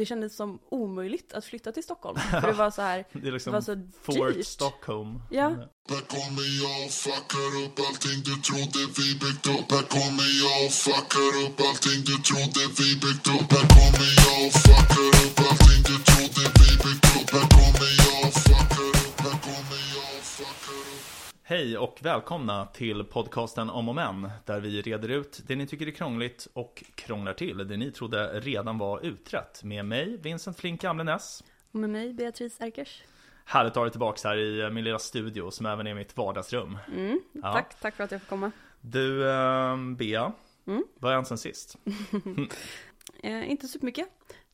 det kändes som omöjligt att flytta till Stockholm. För det var så här, Det är liksom det var så Fort dyrt. Stockholm. Ja. Mm. Här kommer jag och fuckar upp allting du trodde vi byggt upp Här kommer jag och fuckar upp allting du trodde vi byggt upp Här kommer jag och fuckar upp allting du trodde Hej och välkomna till podcasten Om och Men Där vi reder ut det ni tycker är krångligt och krånglar till det ni trodde redan var utrett Med mig, Vincent Flink Amlenäs Och med mig, Beatrice Erkers. Härligt att ha dig tillbaka här i min lilla studio som även är mitt vardagsrum Mm, Ja. Tack, tack för att jag får komma. Du, äh, Bea, Mm. vad har hänt sen sist? Eh, inte supermycket.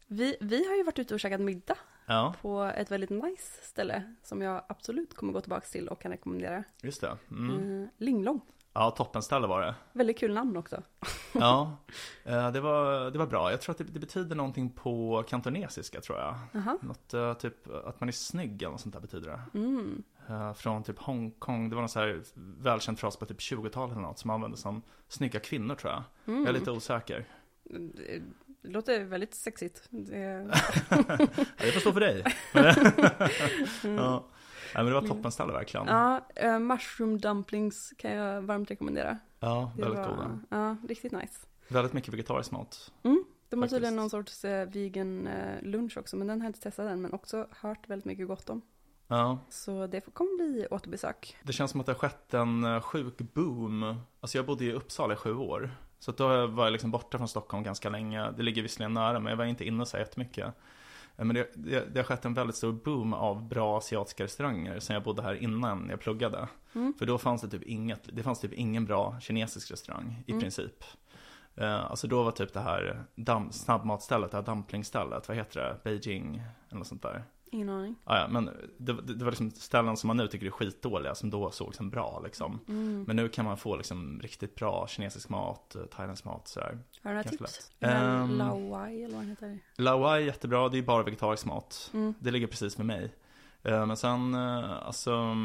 Vi, vi har ju varit ute och käkat middag Ja, på ett väldigt nice ställe som jag absolut kommer gå tillbaka till och kan rekommendera. just det mm. Eh, Linglong. Ja, toppenställe var det Väldigt kul namn också. Ja, eh, det var, det var bra. Jag tror att det, det betyder någonting på kantonesiska tror jag. Jaha. Något eh, typ att man är snygg eller något sånt där betyder det. Mm. Från typ Hongkong, det var någon så här välkänd fras på typ 20-talet eller något som användes som snygga kvinnor tror jag. Mm. Jag är lite osäker. Det låter väldigt sexigt. Det... Får stå för dig. ja. Nej, men det var toppenställe verkligen. Ja, eh, mushroom dumplings kan jag varmt rekommendera. Ja, Det väldigt var, goda. Ja, riktigt nice. Väldigt mycket vegetarisk mat. Mm. De har tydligen någon sorts eh, vegan eh, lunch också, men den har jag inte testat än, men också hört väldigt mycket gott om. Ja, Så det får- kommer bli återbesök. det känns som att det har skett en sjuk boom. Alltså jag bodde i Uppsala i sju år. Så då var jag liksom borta från Stockholm ganska länge. Det ligger visserligen nära, men jag var inte inne så jättemycket. Eh, Men det, det, det har skett en väldigt stor boom av bra asiatiska restauranger sen jag bodde här innan jag pluggade. Mm. För då fanns det typ inget, det fanns typ ingen bra kinesisk restaurang i Mm. princip. Eh, Alltså då var typ det här dam, snabbmatstället, det här dumplingstället, vad heter det? Beijing eller något sånt där. Ingen aning. Ah, ja, men det, det, det var liksom ställen som man nu tycker är skitdåliga som då såg som bra liksom. Mm. Men nu kan man få liksom riktigt bra kinesisk mat, eh, thailändsk mat sådär. Har du några tips? Um. Lauai eller vad heter. Laowai är jättebra, det är bara vegetarisk mat. Mm. Det ligger precis med mig. Eh, Men sen, eh, alltså,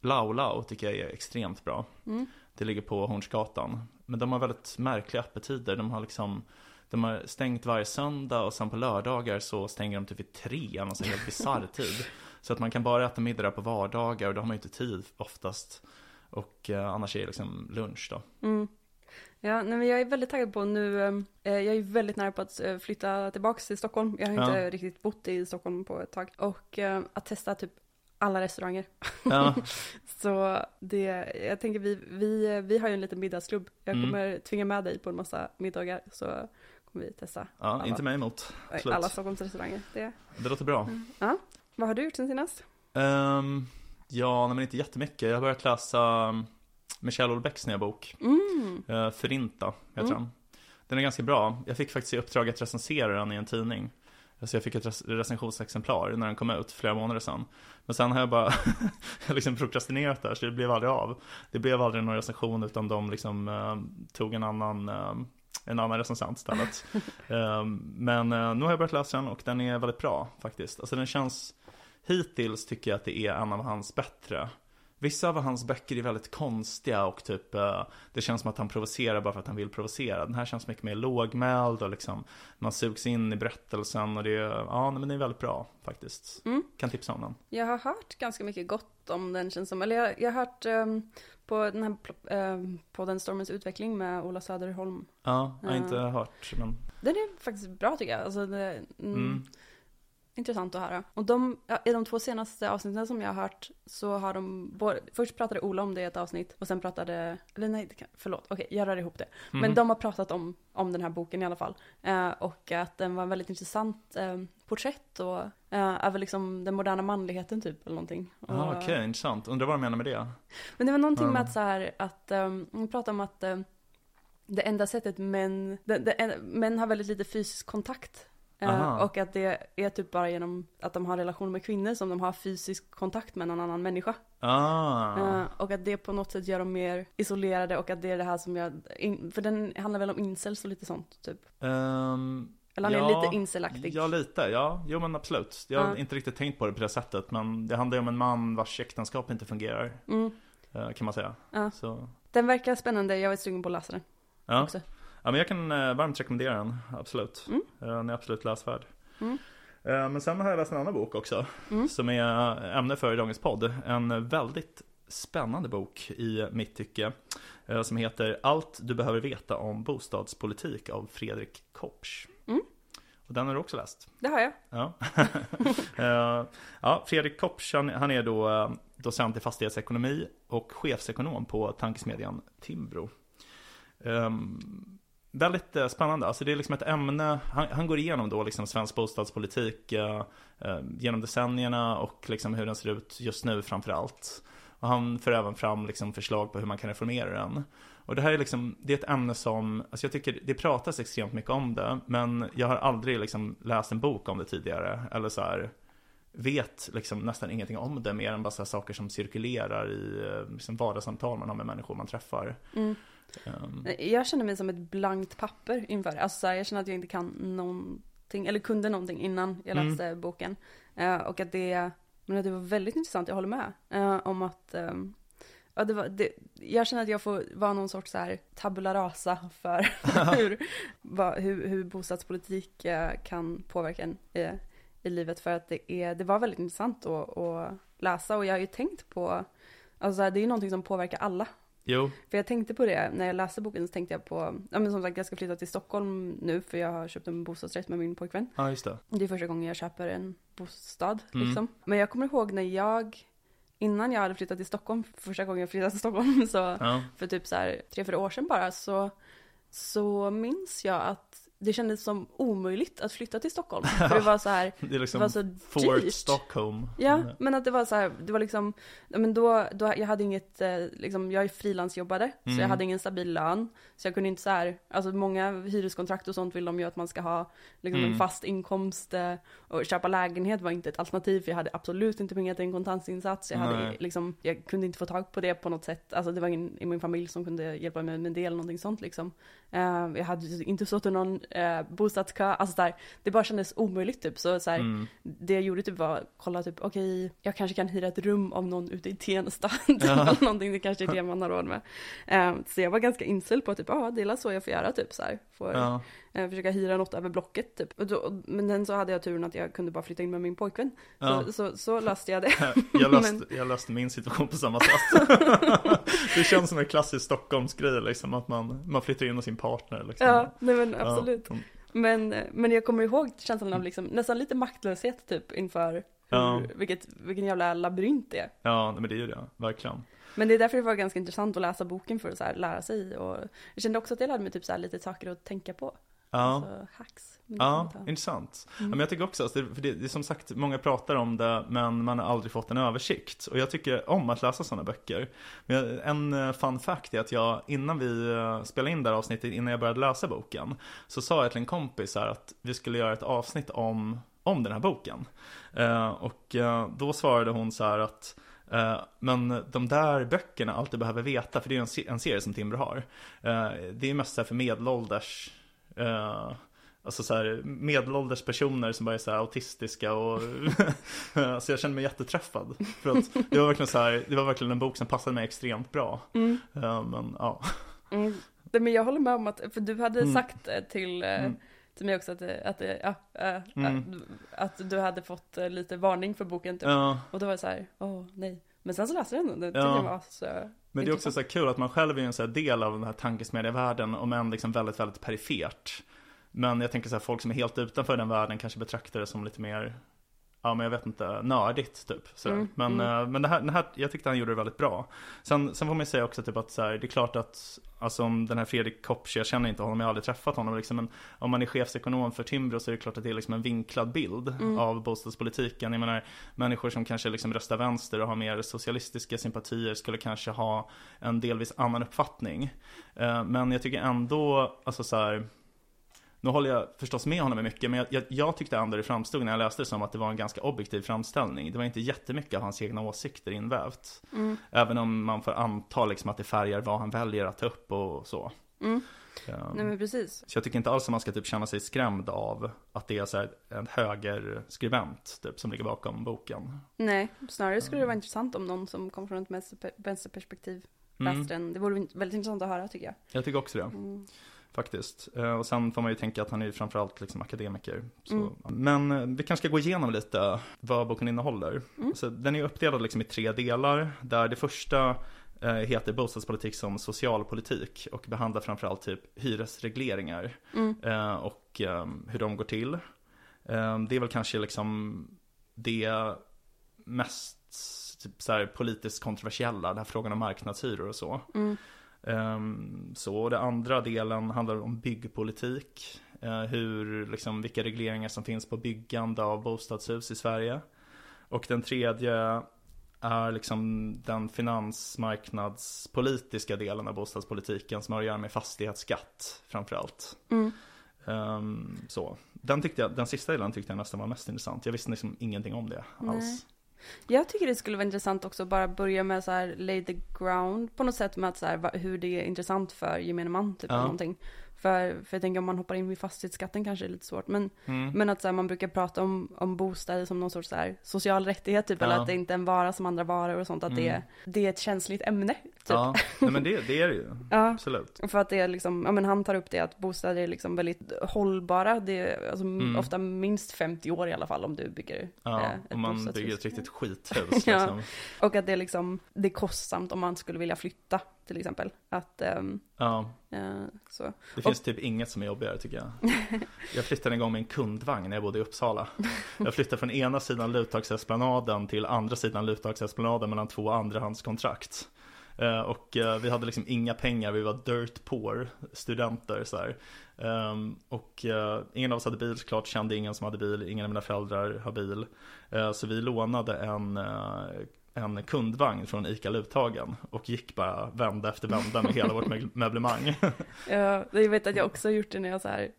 Lao Lao tycker jag är extremt bra. Mm. Det ligger på Hornsgatan. Men de har väldigt märkliga öppettider. De har liksom de har stängt varje söndag och sen på lördagar så stänger de typ vid tre, en helt bisarr tid. Så att man kan bara äta middag på vardagar och då har man ju inte tid oftast. Och eh, annars är det liksom lunch då. Mm. Ja, nej, men jag är väldigt taggad på nu, eh, jag är väldigt nära på att eh, flytta tillbaka till Stockholm. Jag har Ja. inte riktigt bott i Stockholm på ett tag. Och eh, att testa typ alla restauranger. Ja, Så det, jag tänker vi, vi, vi har ju en liten middagsklubb. Jag Mm. kommer tvinga med dig på en massa middagar så kommer vi testa ja alla, inte mig emot. Absolut. alla Stockholms restauranger. Det. Det låter bra. Ja. Vad har du gjort sen senast? Ehm, ja, nej, men inte jättemycket. Jag har börjat läsa um, Michel Houellebecqs nya bok. Mm. Uh, Förinta heter Mm. den. Den är ganska bra. Jag fick faktiskt i uppdrag att recensera den i en tidning. Så jag fick ett rec- recensionsexemplar när den kom ut flera månader sedan. Men sen har jag bara liksom prokrastinerat där så det blev aldrig av. Det blev aldrig någon recension utan de liksom eh, tog en annan, eh, en annan recensent istället. Eh, men eh, nu har jag börjat läsa den och den är väldigt bra faktiskt. Alltså den känns, hittills tycker jag att det är en av hans bättre. Vissa av hans böcker är väldigt konstiga och typ eh, Det känns som att han provocerar bara för att han vill provocera Den här känns mycket mer lågmäld och liksom Man sugs in i berättelsen och det är, ja men det är väldigt bra faktiskt Mm. Kan tipsa om den Jag har hört ganska mycket gott om den känns som. Eller jag, jag har hört ehm, på den här um, podden Stormens utveckling med Ola Söderholm. Ja, jag har inte hört men Den är faktiskt bra tycker jag. Alltså, det, mm, mm. Intressant att höra. Och de, i de två senaste avsnitten som jag har hört så har de, både, först pratade Ola om det i ett avsnitt och sen pratade, eller nej, förlåt, okej, jag rör ihop det. Men Mhm. de har pratat om, om den här boken i alla fall. Eh, och att den var en väldigt intressant eh, porträtt och eh, över liksom den moderna manligheten typ eller någonting. Ah, Okej, intressant. Undrar vad de menar med det? Men det var någonting Ja. med att så här, att um, hon pratade om att um, det enda sättet män, det, det, män har väldigt lite fysisk kontakt. Eh, Aha. och att det är typ bara genom att de har relation med kvinnor som de har fysisk kontakt med någon annan människa. Ah, Eh, och att det på något sätt gör dem mer isolerade och att det är det här som in, för den handlar väl om incels och lite sånt typ. ehm, Eller han är ja, lite incelaktig. Ja, lite. Ja, jo men absolut. Jag har Ja. inte riktigt tänkt på det på det sättet. Men det handlar ju om en man vars äktenskap inte fungerar. Mm. eh, Kan man säga. Ja. Så, Den verkar spännande, jag var sugen på att läsa den ja. också. Ja, men jag kan eh, varmt rekommendera den. Absolut. Mm. Eh, Den är absolut läsvärd. Mm. Eh, Men sen har jag läst en annan bok också, Mm. som är ämne för dagens podd. En väldigt spännande bok i mitt tycke, som heter Allt du behöver veta om bostadspolitik av Fredrik Kopsch. Mm. Och den har du också läst? Det har jag. Ja, ja Fredrik Kopsch, han, är då docent i fastighetsekonomi och chefsekonom på tankesmedjan Timbro. Um, väldigt eh, spännande, alltså det är liksom ett ämne, han, han går igenom då liksom svensk bostadspolitik eh, eh genom decennierna och liksom hur den ser ut just nu framför allt. Och han för även fram liksom förslag på hur man kan reformera den. Och det här är liksom, det är ett ämne som, alltså jag tycker det pratas extremt mycket om det, men jag har aldrig liksom läst en bok om det tidigare, eller så här, vet liksom nästan ingenting om det mer än bara så här saker som cirkulerar i eh, liksom vardagssamtal man har med människor man träffar. Mm. Um, Jag känner mig som ett blankt papper inför det. Alltså här, jag känner att jag inte kan någonting, eller kunde någonting innan jag Mm. läste boken. Eh, och att det, men att det var väldigt intressant, jag håller med. eh, om att, ehm, ja, det var, det, jag känner att jag får vara någon sorts så här tabula rasa för hur, hur, hur bostadspolitik eh, kan påverka en eh, i livet. För att det, är, det var väldigt intressant att, att läsa och jag har ju tänkt på, alltså det är ju någonting som påverkar alla. Jo, För jag tänkte på det, när jag läste boken så tänkte jag på, ja men som sagt jag ska flytta till Stockholm nu för jag har köpt en bostadsrätt med min pojkvän. ja just det. Det är första gången jag köper en bostad Mm. liksom. Men jag kommer ihåg när jag, innan jag hade flyttat till Stockholm, första gången jag flyttade till Stockholm, så Ja, för typ så här tre, fyra år sedan bara, så, så minns jag att det kändes som omöjligt att flytta till Stockholm. För det var så här, det är det liksom var så Fort dyrt. Stockholm. Ja, Mm. men att det var så här, det var liksom, men då, då, jag hade inget, eh, liksom, jag är frilansjobbade, så Mm. jag hade ingen stabil lön. Så jag kunde inte så här, alltså många hyreskontrakt och sånt vill de ju att man ska ha liksom Mm. en fast inkomst. Eh, och köpa lägenhet var inte ett alternativ, för jag hade absolut inte pengar till en kontantinsats. Jag, hade, Nej. liksom, jag kunde inte få tag på det på något sätt, alltså det var ingen i min familj som kunde hjälpa mig med det eller någonting sånt liksom. Eh, jag hade inte stått i någon eh, bostadskö, alltså så här, det bara kändes omöjligt typ. Så, så här, Mm. det jag gjorde typ var att kolla typ, okej, jag kanske kan hyra ett rum av någon ute i Tensta. Ja. eller någonting, det kanske är det man har råd med. Eh, så jag var ganska inställd på typ, ja det är så jag får göra typ så här. Får Ja, eh, försöka hyra något över blocket typ. Då, men sen så hade jag turen att jag kunde bara flytta in med min pojkvän. ja. Så, så, så löste jag det. Jag löste, jag löste min situation på samma sätt. det känns som en klassisk Stockholmsgrej liksom, att man, man flyttar in hos sin partner liksom. ja, nej men Ja. Absolut. Men, men jag kommer ihåg känslan av liksom, nästan lite maktlöshet typ inför hur, Ja. vilket, vilken jävla labyrint det är. Ja, men det är ju det, verkligen. Men det är därför det var ganska intressant att läsa boken för att så lära sig och jag kände också att jag lärde mig typ så lite saker att tänka på. Ja. Alltså hacks. Ja, intressant. Ja, Mm. men jag tycker också, alltså, för det, det är som sagt, många pratar om det, men man har aldrig fått en översikt. Och jag tycker om att läsa sådana böcker. Men en eh, fun fact är att jag, innan vi eh, spelade in det här avsnittet, innan jag började läsa boken, så sa jag till en kompis här att vi skulle göra ett avsnitt om, om den här boken. Eh, och eh, då svarade hon så här att men de där böckerna, allt du behöver veta, för det är ju en, se- en serie som Timbro har. det är mest för medelålders eh, Alltså så här, medelålders personer som bara är så här autistiska och Så jag kände mig jätteträffad För att det var verkligen så här, det var verkligen en bok som passade mig extremt bra Mm. Eh, Men ja, Mm. Nej, Men jag håller med om att, för du hade Mm. sagt eh, till, Mm. till mig också att, att, ja, eh, Mm. att, att du hade fått lite varning för boken typ. ja Och då var det så här, åh nej. Men sen så läste jag den och det tyckte Ja. jag var så men det är också så här kul att man själv är en så här del av den här tankesmedjevärlden om än liksom väldigt, väldigt perifert. Men jag tänker så här, folk som är helt utanför den världen kanske betraktar det som lite mer, ja men jag vet inte, nördigt typ. Sådär. Mm, men mm. eh, men det här, det här, jag tyckte han gjorde det väldigt bra. Sen, sen får man ju säga också typ att så här, det är klart att, alltså om den här Fredrik Kopsch, jag känner inte honom, jag har aldrig träffat honom liksom, men om man är chefsekonom för Timbro så är det klart att det är liksom en vinklad bild Mm. av bostadspolitiken. Jag menar, människor som kanske liksom röstar vänster och har mer socialistiska sympatier skulle kanske ha en delvis annan uppfattning. Eh, Men jag tycker ändå, alltså så nu håller jag förstås med honom i mycket, men jag, jag, jag tyckte ändå det framstod när jag läste det som att det var en ganska objektiv framställning. Det var inte jättemycket av hans egna åsikter invävt. Mm. Även om man får anta liksom att det färgar vad han väljer att ta upp och så. Mm. Eh, Nej men precis. Så jag tycker inte alls att man ska typ känna sig skrämd av att det är så här en högerskribent typ, som ligger bakom boken. Nej, snarare skulle det vara intressant om någon som kom från ett vänster- vänsterperspektiv Mm. läste den. Det vore väldigt intressant att höra tycker jag. Jag tycker också det. Mm. Faktiskt. Eh, Och sen får man ju tänka att han är ju framförallt liksom akademiker. Mm. Men eh, vi kanske ska gå igenom lite vad boken innehåller. Mm. Så den är uppdelad liksom i tre delar. Där det första eh, heter bostadspolitik som socialpolitik och behandlar framförallt typ hyresregleringar Mm. och eh, hur de går till. Eh, Det är väl kanske liksom det mest typ, så politiskt kontroversiella, den här frågan om marknadshyror och så. Mm. Ehm, Så det andra delen handlar om byggpolitik. eh, Hur, liksom, vilka regleringar som finns på byggande av bostadshus i Sverige. Och den tredje är liksom den finansmarknadspolitiska delen av bostadspolitiken som har att göra med fastighetsskatt framförallt. Mm. Så. Den, tyckte jag, den sista delen tyckte jag nästan var mest intressant. Jag visste liksom ingenting om det Nej. Jag tycker det skulle vara intressant också att bara börja med så här lay the ground på något sätt med att så här, hur det är intressant för gemene man typ Ja. eller någonting. För, för jag tänker om man hoppar in vid fastighetsskatten kanske är lite svårt. Men, Mm. men att så här, man brukar prata om, om bostäder som någon sorts så här, social rättighet typ. Eller Ja. att det inte är en vara som andra varor och sånt. Att det, Mm. det är ett känsligt ämne. Typ. Ja, nej, men det, det är det ju. Ja. Absolut. För att det är liksom, ja men han tar upp det att bostäder är liksom väldigt hållbara. Det är alltså Mm. ofta minst 50 år i alla fall om du bygger Ja, eh, ett om man bostadshus. bygger ett riktigt skithus Ja. liksom. Och att det är liksom, det är kostsamt om man skulle vilja flytta till exempel. Att, ehm, Ja, eh, så. det finns typ inget som är jobbigare tycker jag. Jag flyttade en gång med en kundvagn när jag bodde i Uppsala. Jag flyttade från ena sidan Luttaksesplanaden till andra sidan Luttaksesplanaden mellan två andrahandskontrakt. Eh, Och eh, vi hade liksom inga pengar, vi var dirt poor studenter så här. Ehm, Och eh, ingen av oss hade bil såklart, kände ingen som hade bil, ingen av mina föräldrar har bil. Så vi lånade en en kundvagn från ICA Luthagen och gick bara vända efter vända med hela vårt möblemang. Ja, jag vet att jag också har gjort det när jag så här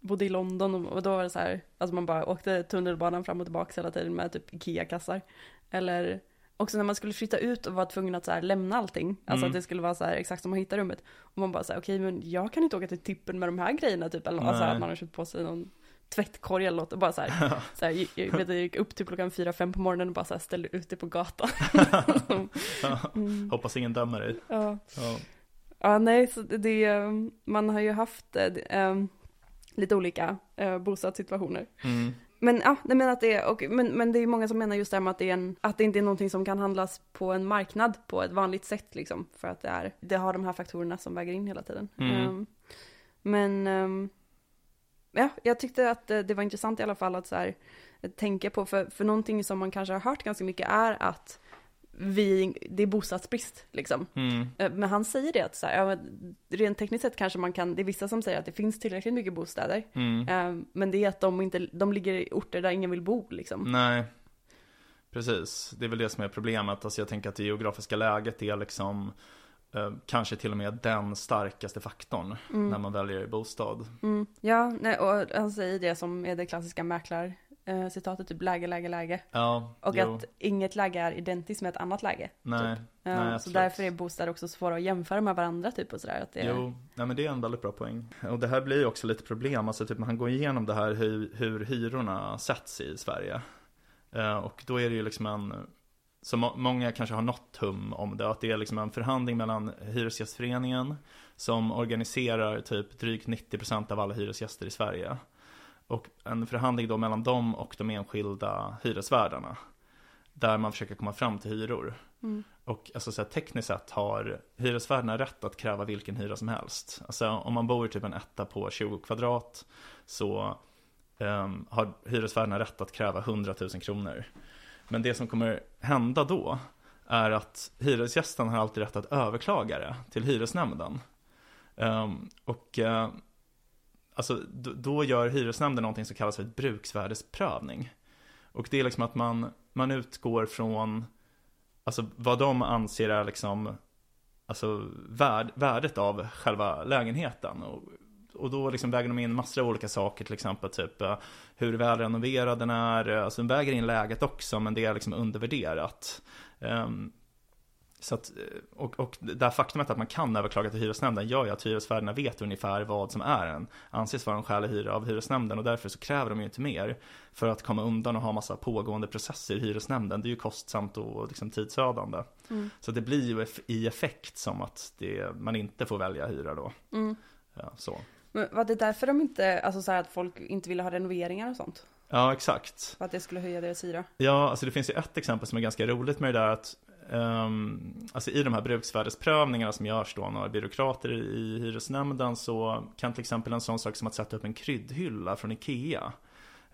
bodde i London och, då var det så här, alltså man bara åkte tunnelbanan fram och tillbaka hela tiden med typ Ikea-kassar. Eller också när man skulle flytta ut och var tvungen att så här lämna allting. Alltså Mm. att det skulle vara så här exakt som man hittar rummet. Och man bara så här, okej men jag kan inte åka till tippen med de här grejerna typ. Eller alltså Nej. att man har köpt på sig någon tvättkorg eller något och bara så här, så här jag, vet jag gick upp till klockan fyra, fem på morgonen och bara så här ställde ut det på gatan. mm, Hoppas ingen dömer dig. ja. Ja. Ja, nej, så det, det, eh, man har ju haft eh, lite olika eh, bostadssituationer. Mm. Men ja, nej, men, att det är, och, men, men det är många som menar just det här med att det, är en, att det inte är någonting som kan handlas på en marknad på ett vanligt sätt liksom. För att det, är, det har de här faktorerna som väger in hela tiden. Mm. Ehm, men ehm, ja, jag tyckte att det, det var intressant i alla fall att så här, tänka på, för, för någonting som man kanske har hört ganska mycket är att vi, det är bostadsbrist liksom. Mm. Eh, Men han säger det att så här, ja, rent tekniskt sett kanske man kan, det är vissa som säger att det finns tillräckligt mycket bostäder. Mm. Eh, Men det är att de inte, de ligger i orter där ingen vill bo liksom. Nej, precis. Det är väl det som är problemet. Alltså jag tänker att det geografiska läget är liksom eh, kanske till och med den starkaste faktorn när man väljer bostad. Mm. Ja, nej, och han säger det som är det klassiska mäklar eh, citatet, typ läge, läge, läge. Ja, Och jo. att inget läge är identiskt med ett annat läge. Nej, Eh, nej, så absolut. därför är bostäder också svåra att jämföra med varandra typ och sådär. Att det Jo, nej men det är en väldigt bra poäng. Och det här blir ju också lite problem, alltså typ han går igenom det här hur, hur hyrorna sätts i Sverige. Eh, och då är det ju liksom en, så må, många kanske har något hum om det, att det är liksom en förhandling mellan Hyresgästföreningen som organiserar typ drygt 90% av alla hyresgäster i Sverige. Och en förhandling då mellan dem och de enskilda hyresvärdarna. Där man försöker komma fram till hyror. Mm. Och alltså så här, tekniskt sett har hyresvärdarna rätt att kräva vilken hyra som helst. Alltså om man bor i typ en etta på 20 kvadrat så ehm, har hyresvärdarna rätt att kräva 100 000 kronor. Men det som kommer hända då är att hyresgästen har alltid rätt att överklaga det till hyresnämnden. Um, och uh, alltså, då, då gör hyresnämnden någonting som kallas för ett bruksvärdesprövning. Och det är liksom att man, man utgår från Alltså vad de anser är liksom Alltså värd, värdet av själva lägenheten och, och då liksom väger de in massor av olika saker till exempel typ eh, Hur väl renoverad den är, eh, alltså de väger in läget också men det är liksom undervärderat Ehm, så att, eh, och, och det här faktumet att man kan överklaga till hyresnämnden gör ju att hyresvärdarna vet ungefär vad som är en anses vara en skälig hyra av hyresnämnden och därför så kräver de ju inte mer för att komma undan och ha massa pågående processer i hyresnämnden. Det är ju kostsamt och liksom tidsödande. Mm. Så det blir ju i effekt som att det, man inte får välja hyra då. Mm. Ja, så. Men var det därför de inte, alltså så här att folk inte ville ha renoveringar och sånt? Ja, exakt. För att det skulle höja deras hyra? Ja, alltså det finns ju ett exempel som är ganska roligt med det där att Um, alltså i de här bruksvärdesprövningarna som görs då av några byråkrater i hyresnämnden så kan till exempel en sån sak som att sätta upp en kryddhylla från Ikea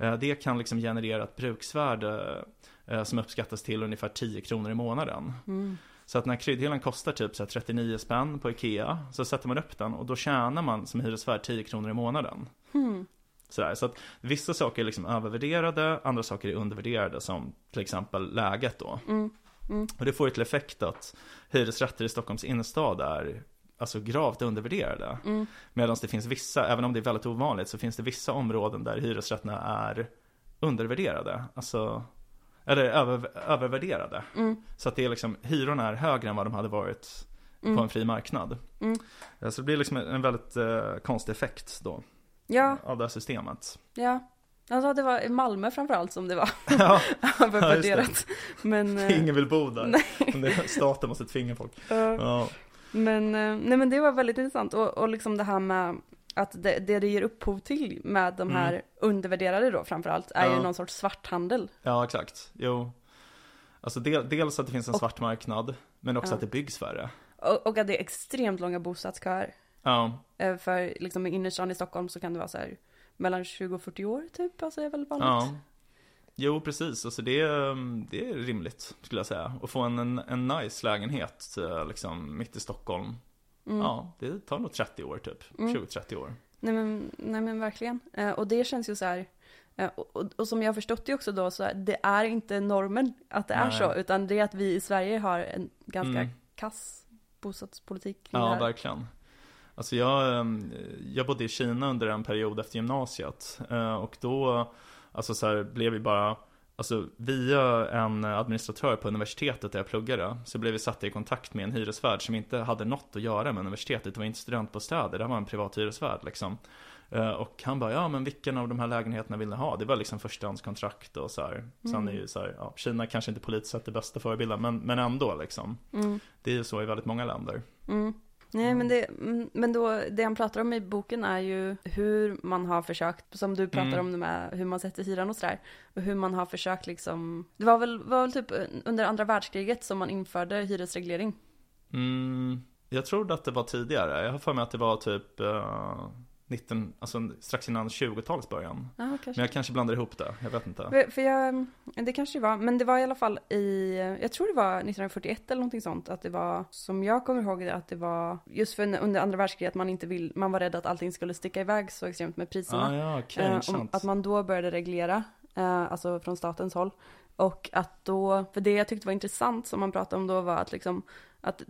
uh, Det kan liksom generera ett bruksvärde uh, som uppskattas till ungefär 10 kronor i månaden Mm. Så att när kryddhyllan kostar typ så här 39 spänn på Ikea Så sätter man upp den och då tjänar man som hyresvärd 10 kronor i månaden Hmm. Sådär, så att vissa saker är liksom övervärderade, andra saker är undervärderade som till exempel läget då Mm. Mm. och det får ju till effekt att hyresrätter i Stockholms innerstad är alltså gravt undervärderade. Mm. Medan det finns vissa, även om det är väldigt ovanligt, så finns det vissa områden där hyresrätterna är undervärderade. Alltså, eller över, övervärderade. Mm. Så att det är liksom, hyrorna är högre än vad de hade varit Mm. på en fri marknad. Mm. Så det blir liksom en väldigt eh, konstig effekt då, Ja, av det här systemet. ja. Alltså det var i Malmö framförallt som det var ja, övervärderat. Men, eh, ingen vill bo där. Nej. Staten måste tvinga folk. eh, Ja. Men, eh, nej men det var väldigt intressant och, och liksom det här med att det, det det ger upphov till med de här undervärderade då framförallt är ju Mm. Ja. någon sorts svarthandel. Ja, exakt. Jo. Alltså del, dels att det finns en Och- svart marknad, men också Ja. att det byggs färre. Och, och att det är extremt långa bostadsköer. Ja, Eh, För liksom i innerstan i Stockholm så kan det vara så här mellan 20 och 40 år typ, alltså är väl vanligt. ja. Jo, precis. Alltså det, är, mm, det är rimligt, skulle jag säga. Att få en, en, en nice lägenhet, eh, liksom, mitt i Stockholm. Mm. Ja, det tar nog 30 år typ. Mm. 20-30 år. Nej men, nej men verkligen. Eh, och det känns ju så här, eh, och, och, som jag förstått det också då, så är, det är inte normen att det är Nej. så, utan det är att vi i Sverige har en ganska Mm. kass bostadspolitik. Ja, verkligen. Alltså jag, ehm, jag bodde i Kina under en period efter gymnasiet. eh, Och då, alltså så här, blev vi bara, alltså via en administratör på universitetet där jag pluggade, så blev vi satta i kontakt med en hyresvärd som inte hade något att göra med universitetet. Det var inte studentbostäder, det var en privat hyresvärd liksom. Eh, Och han bara, ja men vilken av de här lägenheterna vill ni ha? Det var liksom förstahandskontrakt och så här. Sen Mm. är ju så här, ja, Kina kanske inte politiskt sett är bästa förebilden, men, men ändå liksom. Mm. Det är ju så i väldigt många länder. Mm. Nej, men, det, mm, men då, det han pratar om i boken är ju hur man har försökt, som du pratar Mm. om med hur man sätter hyran och sådär, och hur man har försökt liksom, det var väl, var väl typ under andra världskriget som man införde hyresreglering. Mm, jag trodde att det var tidigare. Jag har för mig att det var typ eh, 19, alltså strax innan 20-talets början. Ja, Men jag kanske blandar ihop det, jag vet inte. För, för jag, det kanske det var, men det var i alla fall i, jag tror det var 1941 eller någonting sånt, att det var, som jag kommer ihåg det, att det var, just för under andra världskriget, att man inte vill, man var rädd att allting skulle sticka iväg så extremt med priserna. Ah, ja, okej, Eh, om, att man då började reglera, eh, alltså från statens håll. Och att då, för det jag tyckte var intressant som man pratade om då var att liksom, att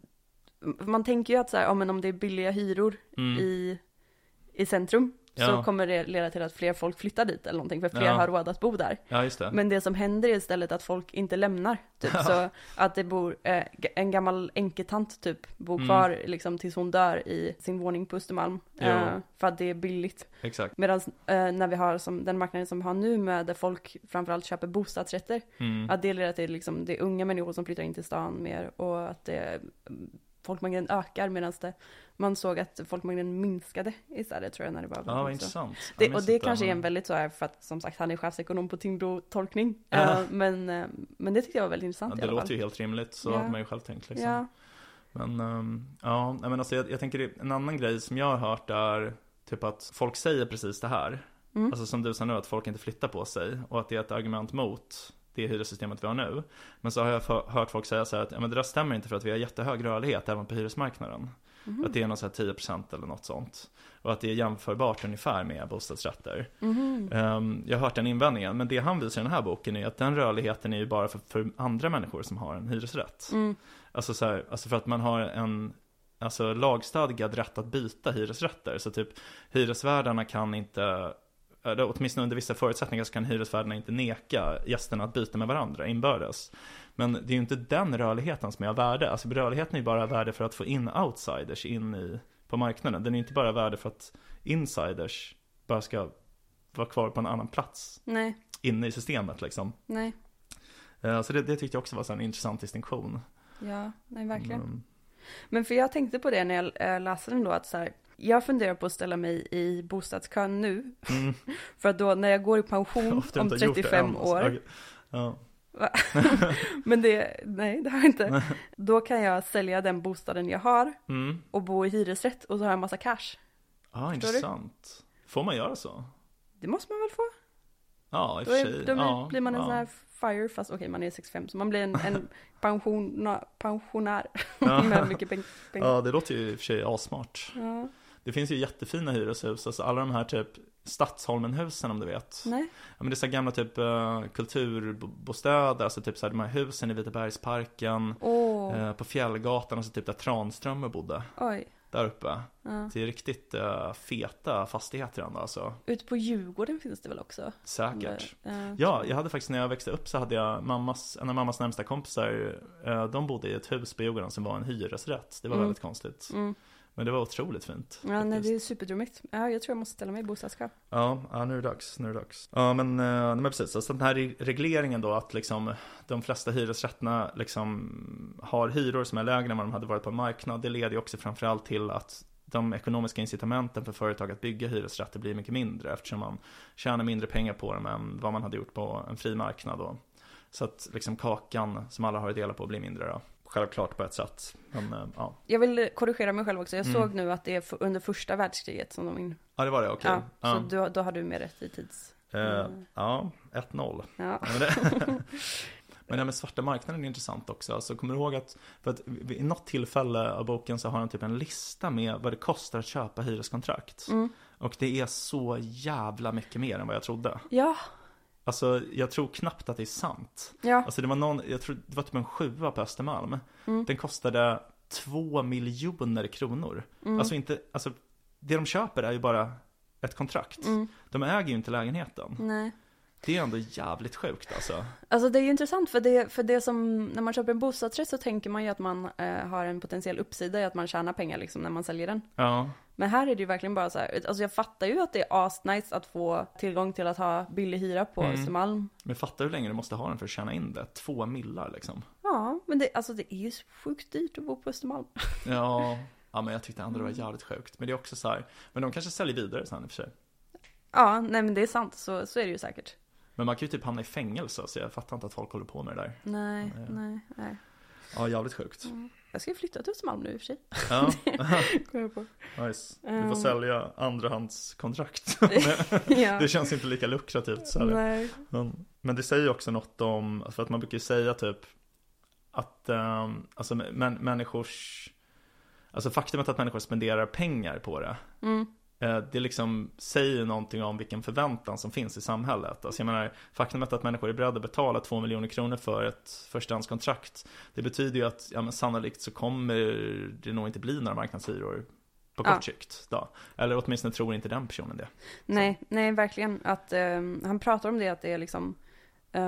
man tänker ju att så här, ja, men om det är billiga hyror Mm. i, i centrum så Ja. kommer det leda till att fler folk flyttar dit eller någonting, för fler Ja. har råd att bo där. Ja, just det. Men det som händer är istället att folk inte lämnar, typ. Ja. Så att det bor eh, en gammal änketant typ, bor Mm. kvar liksom tills hon dör i sin våning på Östermalm. Eh, för att det är billigt. Exakt. Medan eh, när vi har som den marknaden som vi har nu med där folk framförallt köper bostadsrätter, Mm. att det leder till liksom det är unga människor som flyttar in till stan mer och att det, folkmängden ökar medan det, man såg att folkmängden minskade istället tror jag när det var Ja, så. intressant. Det, och det kanske är en väldigt så här, för att som sagt han är chefsekonom på Timbro-tolkning. Ja. Eh, men, eh, men det tyckte jag var väldigt Ja, intressant i det alla låter fall. ju helt rimligt, så Ja. hade man ju själv tänkt liksom. Ja, Men ehm, ja, men alltså jag, jag tänker en annan grej som jag har hört är typ att folk säger precis det här. Mm. Alltså som du sa nu, att folk inte flyttar på sig och att det är ett argument mot det hyressystemet vi har nu. Men så har jag för, hört folk säga så här att ja, men det där stämmer inte för att vi har jättehög rörlighet även på hyresmarknaden. Mhm. Att det är något så här 10% eller något sånt. Och att det är jämförbart ungefär med bostadsrätter. Mhm. Ehm, jag har hört den invändningen, men det han visar i den här boken är att den rörligheten är ju bara för, för andra människor som har en hyresrätt. Mm. Alltså, så här, alltså för att man har en alltså, lagstadgad rätt att byta hyresrätter. Så typ hyresvärdarna kan inte, eller åtminstone under vissa förutsättningar så kan hyresvärdarna inte neka gästerna att byta med varandra inbördes. Men det är ju inte den rörligheten som är av värde. Alltså rörligheten är ju bara värde för att få in outsiders in i, på marknaden. Den är inte bara värde för att insiders bara ska vara kvar på en annan plats Nej, inne i systemet liksom. nej, Eh, Så det, det tyckte jag också var en intressant distinktion. ja, nej verkligen. Mm. Men för jag tänkte på det när jag eh, läste den då, att så här, Jag funderar på att ställa mig i bostadskön nu. Mm. För att då när jag går i pension om inte har gjort det 35 än, alltså. år. Okej. Ja. Men det, nej det har jag inte. Då kan jag sälja den bostaden jag har Mm. och bo i hyresrätt och så har jag massa cash. Ja, Förstår du? intressant. Får man göra så? Det måste man väl få? Ja, i och för sig. då ja, blir man en ja. sån här fire, fast okej man är 65 så man blir en, en pensiona, pensionär Ja. med mycket peng- pengar. Ja, det låter ju i och för sig asmart. Ja. Det finns ju jättefina hyreshus, alltså alla de här typ Stadsholmenhusen om du vet. Nej. Ja, men det är så gamla typ uh, kulturbostäder, alltså typ så här de här husen i Vitabergsparken, Åh, eh, på Fjällgatan, alltså typ där Tranströmer bodde, oj. där uppe. Ja. Det är riktigt eh, feta fastigheter ändå alltså, Ute på Djurgården finns det väl också? säkert. Ja. Ja, jag hade faktiskt när jag växte upp så hade jag mammas, en av mammas närmsta kompisar, de bodde i ett hus på Djurgården som var en hyresrätt. Det var Mm. väldigt konstigt. Mm. Men det var otroligt fint. Ja, nej, det är superdrömmigt. Ja, jag tror jag måste ställa mig i bostadskö. Ja, ja, nu är det dags, nu är det dags. Ja, men, eh, men precis. Alltså den här re- regleringen då att liksom de flesta hyresrätterna liksom har hyror som är lägre än vad de hade varit på marknad. Det leder ju också framförallt till att de ekonomiska incitamenten för företag att bygga hyresrätter blir mycket mindre eftersom man tjänar mindre pengar på dem än vad man hade gjort på en fri marknad då. Så att liksom kakan som alla har att dela på blir mindre då. Självklart på ett sätt. Men eh, ja. Jag vill korrigera mig själv också. Jag Mm. såg nu att det är under första världskriget som de in... ja, det var det, okej. Ja, Ja, så då, då har du mer rätt i tids... Eh, ja 1-0. Ja. Men det, men det här med svarta marknaden är intressant också. Alltså, kommer du ihåg att, för att vid något tillfälle av boken så har han typ en lista med vad det kostar att köpa hyreskontrakt. Mm. Och det är så jävla mycket mer än vad jag trodde. Ja, Alltså jag tror knappt att det är sant. ja. Alltså det var någon, jag tror det var typ en sjua på Östermalm. Mm. Den kostade två miljoner kronor. Mm. Alltså inte, alltså det de köper är ju bara ett kontrakt. Mm. De äger ju inte lägenheten. Nej. Det är ändå jävligt sjukt alltså. Alltså det är ju intressant för det, för det som, när man köper en bostadsrätt så tänker man ju att man eh, har en potentiell uppsida i att man tjänar pengar liksom när man säljer den. Ja, Men här är det ju verkligen bara så här, alltså jag fattar ju att det är asnice att få tillgång till att ha billig hyra på Mm. Östermalm. Men fatta hur länge du måste ha den för att tjäna in det. Två millar liksom. Ja, men det, alltså det är ju sjukt dyrt att bo på Östermalm. Ja, ja men jag tyckte ändå det var jävligt sjukt. Men det är också så här, men de kanske säljer vidare sen i och för sig. Ja, nej men det är sant, så, så är det ju säkert. Men man kan ju typ hamna i fängelse, så jag fattar inte att folk håller på med det där. Nej, Nej. nej, nej. Ja, jävligt sjukt. Jag ska ju flytta till Östermalm nu i och för sig. Ja, nice. Du får Um. sälja andrahandskontrakt. ja. det känns inte lika lukrativt så. Men, men det säger ju också något om, för att man brukar ju säga typ att um, alltså män, människors, alltså faktumet att människor spenderar pengar på det Mm. Eh, Det liksom säger någonting om vilken förväntan som finns i samhället. Alltså jag menar, faktumet att människor är beredda att betala två miljoner kronor för ett förstahandskontrakt. Det betyder ju att, ja sannolikt så kommer det nog inte bli några marknadshyror på kort Ja. sikt. Då. Eller åtminstone tror inte den personen det. Nej, nej verkligen. Att, eh, han pratar om det att det är liksom, uh,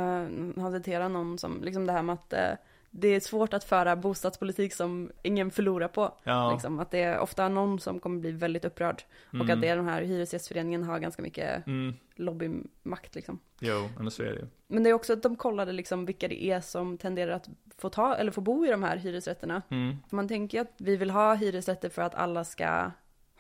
han citerar någon som, liksom det här med att eh, det är svårt att föra bostadspolitik som ingen förlorar på. Ja, Liksom, att det är ofta någon som kommer bli väldigt upprörd. Och mm, att det är den här hyresgästföreningen har ganska mycket mm, lobbymakt liksom. jo, men så är det ju. Men det är också att de kollade liksom vilka det är som tenderar att få ta, eller få bo i de här hyresrätterna. Mm, man tänker ju att vi vill ha hyresrätter för att alla ska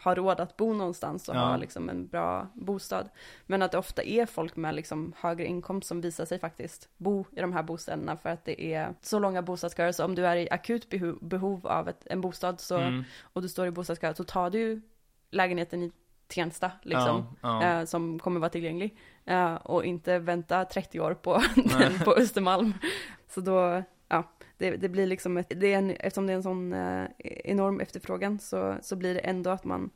ha råd att bo någonstans och Ja. ha liksom en bra bostad. Men att det ofta är folk med liksom högre inkomst som visar sig faktiskt bo i de här bostäderna för att det är så långa bostadsköer. Så om du är i akut behov, behov av ett, en bostad så, mm, och du står i bostadskö så tar du lägenheten i Tensta liksom. ja, ja. Eh, som kommer vara tillgänglig. Eh, och inte vänta 30 år på den på Östermalm. Så då, ja, det, det blir liksom ett, det är en, eftersom det är en sån eh, enorm efterfrågan så, så blir det ändå att man,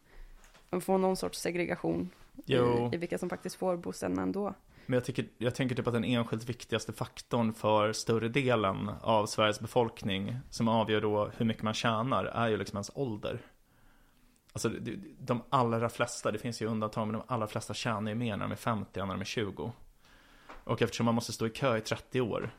man får någon sorts segregation i, i vilka som faktiskt får bostäderna ändå. Men jag, tycker, jag tänker typ att den enskilt viktigaste faktorn för större delen av Sveriges befolkning som avgör då hur mycket man tjänar är ju liksom ens ålder. Alltså de allra flesta, det finns ju undantag, men de allra flesta tjänar ju mer när de är 50 än när de är 20. Och eftersom man måste stå i kö i 30 år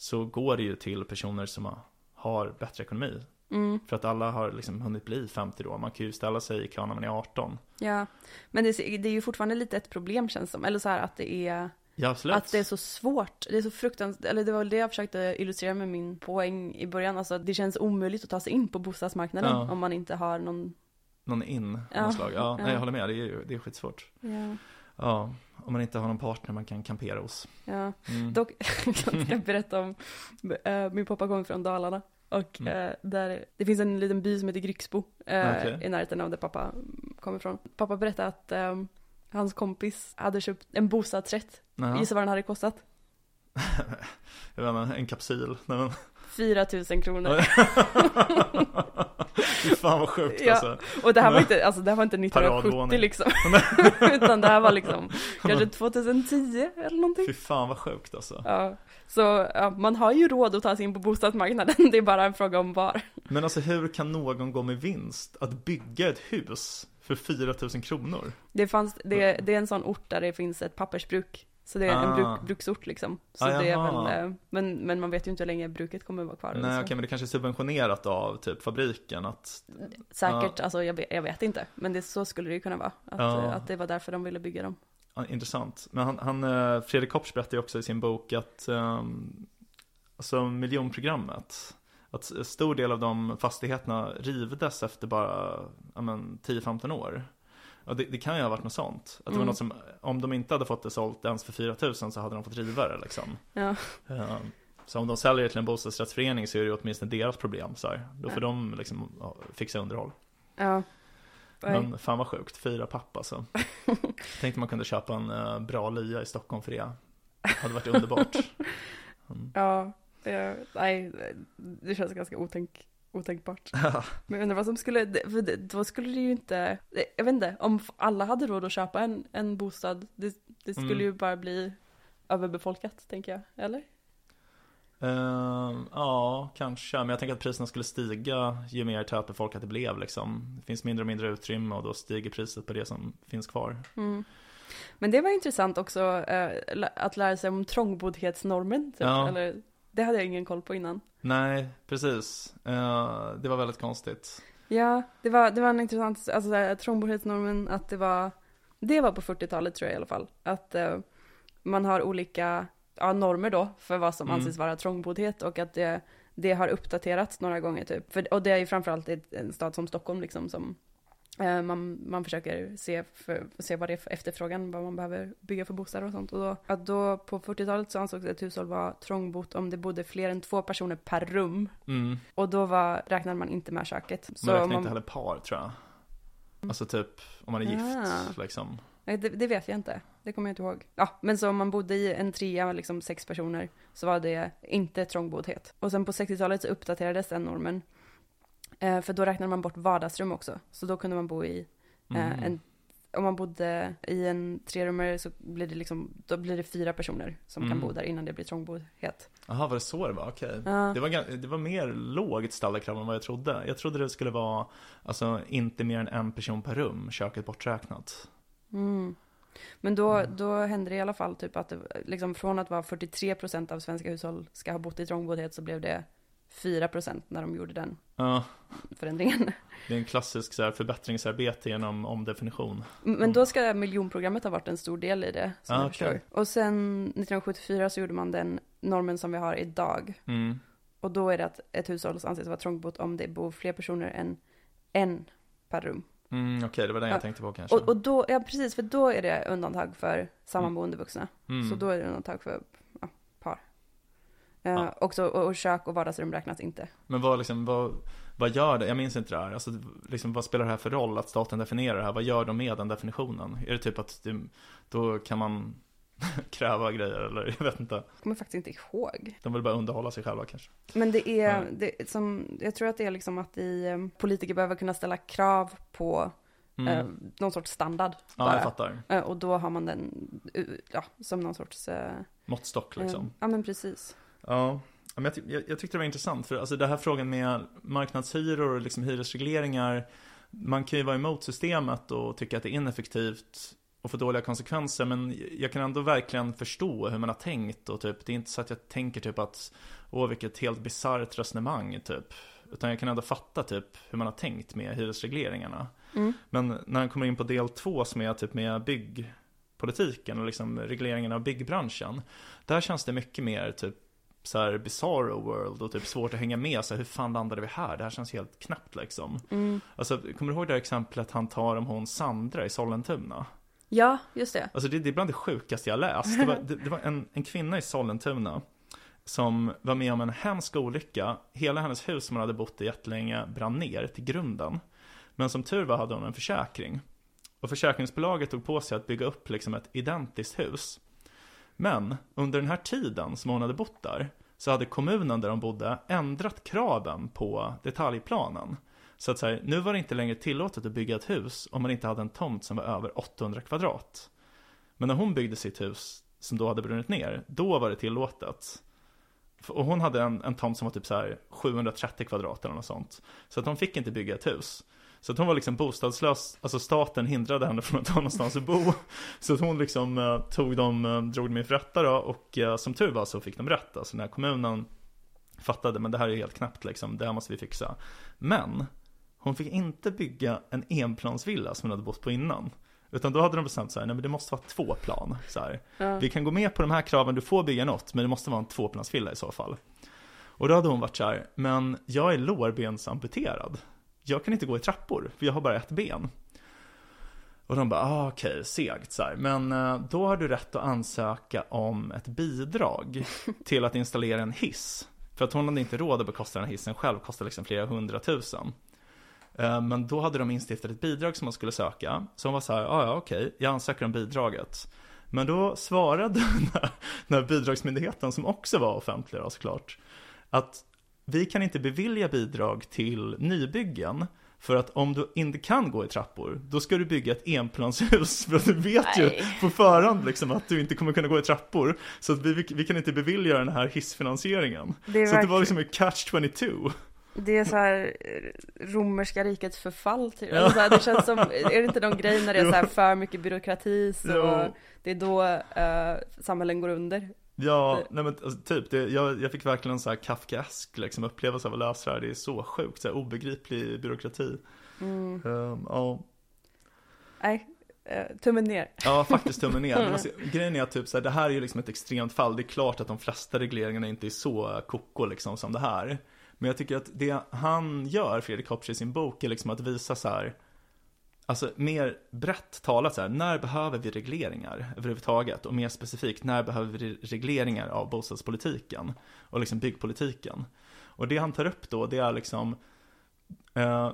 så går det ju till personer som har- har bättre ekonomi. Mm, För att alla har liksom hunnit bli 50 då. Man kan ju ställa sig i kö när man är 18. ja, men det, det är ju fortfarande lite ett problem känns som, eller så här att det är Ja. Att det är så svårt, det är så fruktansvärt, eller det var det jag försökte illustrera med min poäng i början, alltså det känns omöjligt att ta sig in på bostadsmarknaden Ja. om man inte har någon någon in Ja, något slag. Ja, nej ja. jag håller med, det är, det är skitsvårt. Ja, Ja, om man inte har någon partner man kan kampera hos. ja. Mm. Dock, jag ska berätta om, eh, min pappa kommer från Dalarna. Och Mm. eh, där, det finns en liten by som heter Grycksbo eh, Okej. i närheten av där pappa kommer ifrån. Pappa berättade att eh, hans kompis hade köpt en bostadsrätt. Gissa vad den hade kostat? jag vet inte, en kapsyl. Nej, men... 4 000 kronor. Fan vad sjukt Ja. alltså. Och det här var inte, alltså det här var inte 1970 Paradvåning. liksom. Utan det här var liksom kanske 2010 eller någonting. Fy fan vad sjukt alltså. Ja, så ja, man har ju råd att ta sig in på bostadsmarknaden. Det är bara en fråga om var. Men alltså hur kan någon gå med vinst att bygga ett hus för 4000 kronor? Det, fanns, det, det är en sån ort där det finns ett pappersbruk. Så det är en Ah. bruk, bruksort liksom. Så Ah, det är väl, eh, men, men man vet ju inte hur länge bruket kommer vara kvar. Nej okej men det kanske är subventionerat av typ fabriken att Säkert, alltså jag, jag vet inte. Men det, så skulle det ju kunna vara. Att, Ja. eh, att det var därför de ville bygga dem. Intressant. Men han, han eh, Fredrik Kopps berättar ju också i sin bok att um, alltså miljonprogrammet att en stor del av de fastigheterna rivdes efter bara ja, men, 10-15 år. Och det, det kan ju ha varit något sånt. Att det var Mm. något som, om de inte hade fått det sålt ens för 4000 så hade de fått riva det liksom. Ja, Ehm, Så om de säljer det till en bostadsrättsförening så är det åtminstone deras problem. Så här. Då får Ja. de liksom fixa underhåll. ja. Men fan vad sjukt, fyra papp alltså. Tänkte man kunde köpa en eh, bra lya i Stockholm för det. Hade varit underbart. Mm. Ja, det, nej, det känns ganska otänk, otänkbart. Men jag undrar vad som skulle, för då skulle det ju inte, jag vet inte, om alla hade råd att köpa en, en bostad, det, det skulle Mm. ju bara bli överbefolkat, tänker jag, eller? Ehm, ja, kanske. Men jag tänker att priserna skulle stiga ju mer tätbefolkat det blev liksom. Det finns mindre och mindre utrymme och då stiger priset på det som finns kvar. Mm. Men det var intressant också lä- att lära sig om trångboddhetsnormen, typ, Ja. eller det hade jag ingen koll på innan. Nej, precis. Eh, det var väldigt konstigt. Ja, det var, det var en intressant, alltså trångboddhetsnormen, att det var, det var på 40-talet tror jag i alla fall, att eh, man har olika ja, normer då för vad som Mm. anses vara trångboddhet och att det, det har uppdaterats några gånger typ. För, och det är ju framförallt i en stad som Stockholm liksom som man, man försöker se, för, se vad det är för efterfrågan, vad man behöver bygga för bostäder och sånt. Och då, att då på 40-talet så ansågs ett hushåll vara trångbott om det bodde fler än två personer per rum. Mm. Och då var, räknade man inte med köket. Man räknar om inte heller par tror jag. Alltså typ om man är gift Ah. liksom. Nej, det, det vet jag inte. Det kommer jag inte ihåg. Ja, men så om man bodde i en trea med liksom sex personer så var det inte trångboddhet. Och sen på 60-talet så uppdaterades den normen. Eh, för då räknade man bort vardagsrum också. Så då kunde man bo i eh, Mm. en om man bodde i en trerummare så blir det liksom, då blir det fyra personer som Mm. kan bo där innan det blir trångboddhet. Jaha, var det så det var? Okej. Ja. Det, var, det var mer lågt ställda krav än vad jag trodde. Jag trodde det skulle vara, alltså inte mer än en person per rum, köket borträknat. Mm. Men då, Mm. då hände det i alla fall typ att det, liksom från att vara 43% av svenska hushåll ska ha bott i trångboddhet så blev det 4% när de gjorde den Ja, förändringen. det är en klassisk så här, förbättringsarbete genom omdefinition. Men då ska miljonprogrammet ha varit en stor del i det, som Ah, jag förstår. Och sen 1974 så gjorde man den normen som vi har idag. Mm. Och då är det att ett hushåll anses vara trångbott om det bor fler personer än en per rum. Mm, Okej, det var den Ja. jag tänkte på kanske. Och, och då, ja precis, för då är det undantag för sammanboende vuxna. mm. Så då är det undantag för ja. Eh, Ja. också, och, och kök och vardagsrum räknas inte. Men vad, liksom, vad, vad gör det? Jag minns inte det här. Alltså, liksom, vad spelar det här för roll att staten definierar det här? Vad gör de med den definitionen? Är det typ att det, då kan man kräva grejer eller jag vet inte. Jag kommer faktiskt inte ihåg. De vill bara underhålla sig själva kanske. Men det är, Ja. det, som, jag tror att det är liksom att i, eh, politiker behöver kunna ställa krav på Mm. eh, någon sorts standard. ja, jag bara. fattar. Eh, och då har man den, eh, ja, som någon sorts... eh, Måttstock liksom. eh, ja men precis. Ja, men jag, jag, jag tyckte det var intressant för alltså det här frågan med marknadshyror och liksom hyresregleringar Man kan ju vara emot systemet och tycka att det är ineffektivt och få dåliga konsekvenser men jag kan ändå verkligen förstå hur man har tänkt och typ det är inte så att jag tänker typ att Åh vilket helt bisarrt resonemang typ. Utan jag kan ändå fatta typ hur man har tänkt med hyresregleringarna. Mm. Men när han kommer in på del två som är typ med byggpolitiken och liksom regleringen av byggbranschen Där känns det mycket mer typ så här bizarro world och typ svårt att hänga med. Så här, hur fan landade vi här? Det här känns helt knappt liksom. Mm. Alltså, kommer du ihåg det här exemplet han tar om hon Sandra i Sollentuna? Ja, just det. Alltså det, det är bland det sjukaste jag läst. Det var, det, det var en, en kvinna i Sollentuna som var med om en hemsk olycka. Hela hennes hus som hon hade bott i jättelänge brann ner till grunden. Men som tur var hade hon en försäkring. Och försäkringsbolaget tog på sig att bygga upp liksom ett identiskt hus. Men under den här tiden som hon hade bott där så hade kommunen där de bodde ändrat kraven på detaljplanen. Så att så här, nu var det inte längre tillåtet att bygga ett hus om man inte hade en tomt som var över 800 kvadrat. Men när hon byggde sitt hus, som då hade brunnit ner, då var det tillåtet. Och hon hade en, en tomt som var typ så här 730 kvadrat eller något sånt. Så att hon fick inte bygga ett hus. Så att hon var liksom bostadslös, alltså staten hindrade henne från att ha någonstans att bo. Så att hon liksom eh, tog dem, eh, drog dem inför rätta då och eh, som tur var så fick de rätt. Alltså när kommunen fattade, men det här är helt knappt liksom, det här måste vi fixa. Men hon fick inte bygga en enplansvilla som hon hade bott på innan. Utan då hade de bestämt så här, nej men det måste vara två plan. Så här. Ja. Vi kan gå med på de här kraven, du får bygga något, men det måste vara en tvåplansvilla i så fall. Och då hade hon varit så här, men jag är lårbensamputerad. Jag kan inte gå i trappor, för jag har bara ett ben. Och de bara, ah, okej, segt så här. Men eh, då har du rätt att ansöka om ett bidrag till att installera en hiss. För att hon hade inte råd att bekosta den här hissen själv, kostade liksom flera hundratusen. Eh, Men då hade de instiftat ett bidrag som man skulle söka. Så hon var så här, ah, ja okej, jag ansöker om bidraget. Men då svarade den här, den här bidragsmyndigheten, som också var offentlig då, såklart, att vi kan inte bevilja bidrag till nybyggen. För att om du inte kan gå i trappor, då ska du bygga ett enplanshus. För att du vet ju Nej. på förhand liksom att du inte kommer kunna gå i trappor. Så att vi, vi, kan inte bevilja den här hissfinansieringen. Så att det var verkligen- liksom en catch 22. det är så här eh, romerska rikets förfall typ. Ja. Eller så här, det känns som, är det inte de grejer när det är så här för mycket byråkrati så Jo. det är då eh, samhällen går under. Ja, nej men alltså, typ, det, jag, jag fick verkligen en så här Kafkaesk liksom, upplevelse av att läsa det här. Det är så sjukt, så här, obegriplig byråkrati. Mm. Ehm, ja. Nej, eh, tummen ner. ja, faktiskt tummen ner. Men alltså, grejen är att typ, så här, det här är ju liksom ett extremt fall. Det är klart att de flesta regleringarna inte är så koko liksom, som det här. Men jag tycker att det han gör, Fredrik Hopsch, i sin bok är liksom att visa så här Alltså mer brett talat så här, när behöver vi regleringar överhuvudtaget? Och mer specifikt, när behöver vi regleringar av bostadspolitiken? Och liksom byggpolitiken? Och det han tar upp då, det är liksom eh,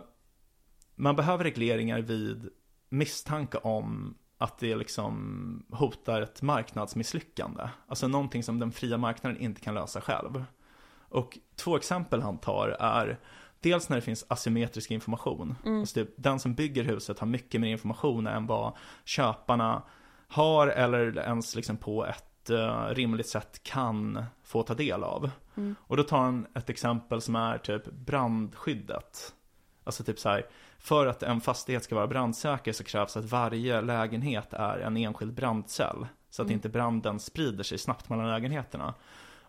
Man behöver regleringar vid misstanke om att det liksom hotar ett marknadsmisslyckande. Alltså någonting som den fria marknaden inte kan lösa själv. Och två exempel han tar är Dels när det finns asymmetrisk information. Alltså typ, den som bygger huset har mycket mer information än vad köparna har eller ens liksom på ett eh, rimligt sätt kan få ta del av. Och då tar han ett exempel som är typ brandskyddet. Alltså typ så här, för att en fastighet ska vara brandsäker så krävs att varje lägenhet är en enskild brandcell. Så att inte branden sprider sig snabbt mellan lägenheterna.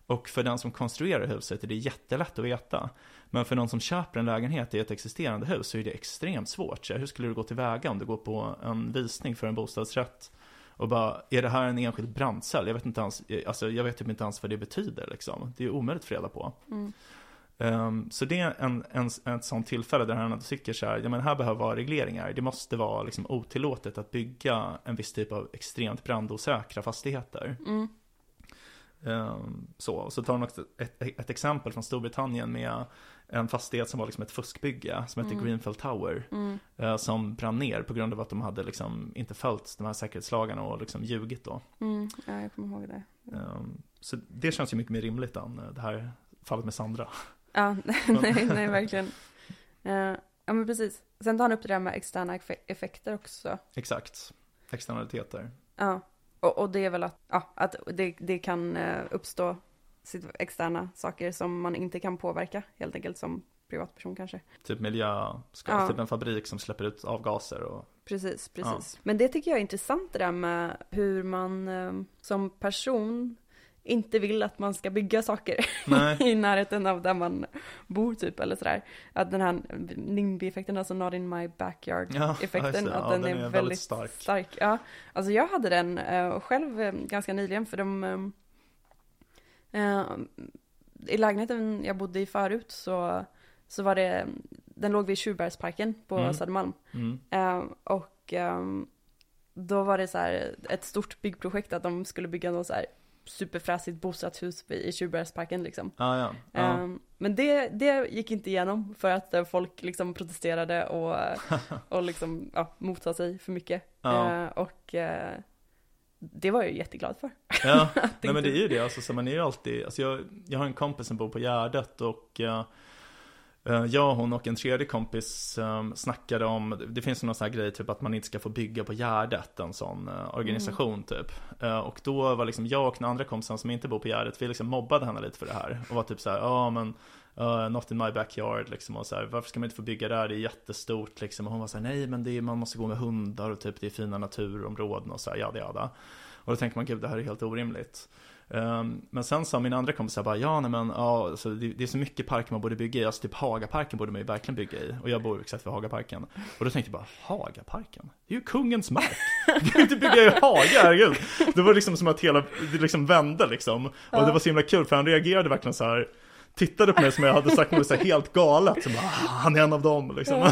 Och för den som konstruerar huset är det jättelätt att veta. Men för någon som köper en lägenhet i ett existerande hus så är det extremt svårt. Så hur skulle du gå tillväga om du går på en visning för en bostadsrätt? Och bara, är det här en enskild brandcell? Jag vet inte ens, alltså jag vet typ inte ens vad det betyder liksom. Det är omöjligt att få reda på. Ehm, så det är en, en, ett sånt tillfälle där han tycker så här, ja men här behöver vara regleringar. Det måste vara liksom otillåtet att bygga en viss typ av extremt brandosäkra fastigheter. Mm. Ehm, så, så tar han också ett, ett exempel från Storbritannien med en fastighet som var liksom ett fuskbygge som hette Greenfield Tower. Mm. eh, som brann ner på grund av att de hade liksom inte följt de här säkerhetslagarna och liksom ljugit då. Mm. Ja, jag kommer ihåg det. Ehm, så det känns ju mycket mer rimligt än eh, det här fallet med Sandra. Ja, nej, nej verkligen. Eh, ja men precis. Sen tar han upp det där med externa effe- effekter också. Exakt. Externaliteter. Ja, och, och det är väl att, ja, att det, det kan eh, uppstå externa saker som man inte kan påverka helt enkelt som privatperson kanske. Typ miljöskador, Ja. typ en fabrik som släpper ut avgaser och Precis, precis. Men det tycker jag är intressant det där med hur man eh, som person inte vill att man ska bygga saker i närheten av där man bor typ eller sådär. Att den här NIMBY-effekten, alltså not in my backyard-effekten, Ja, att Ja, den, den är, väldigt, väldigt stark. stark. Ja, alltså jag hade den eh, själv eh, ganska nyligen för de eh, i lägenheten jag bodde i förut så, så var det, den låg vid Tjurbergsparken på Mm. Södermalm. Mm. Och ehm, då var det så här ett stort byggprojekt att de skulle bygga något så här superfräsigt bostadshus i Tjurbergsparken liksom. Ah, ja. ja. Ehm, men det, det gick inte igenom för att eh, folk liksom protesterade och, och liksom, ja, motsatte sig för mycket. Ja. Eh, och eh, det var jag ju jätteglad för. Ja, nej men det är ju det, alltså, så man är ju alltid, alltså jag, jag har en kompis som bor på Gärdet och eh, jag, hon och en tredje kompis um, snackade om, det finns någon sån här grej typ att man inte ska få bygga på Gärdet, en sån eh, organisation typ. Eh, och då var liksom jag och den andra kompisen som inte bor på Gärdet, vi liksom mobbade henne lite för det här. Och var typ så här, ja men Uh, not in my backyard liksom och så här, varför ska man inte få bygga där? Det är jättestort liksom. Och hon var så här, nej men det är, man måste gå med hundar och typ det är fina naturområden och så här, jada jada. Och då tänker man, gud det här är helt orimligt. Ehm, men sen sa min andra kompis så här bara, ja nej men, ja, alltså, det, det är så mycket parker man borde bygga i, alltså typ Hagaparken borde man ju verkligen bygga i. Och jag bor exakt vid Hagaparken. Och då tänkte jag bara, Hagaparken? Det är ju kungens mark! Du kan inte bygga i Haga, herregud! Det var liksom som att hela, det liksom vände liksom. Och Ja. det var så himla kul, för han reagerade verkligen så här Tittade på mig som jag hade sagt något så helt galet, som bara, "Ah, han är en av dem liksom.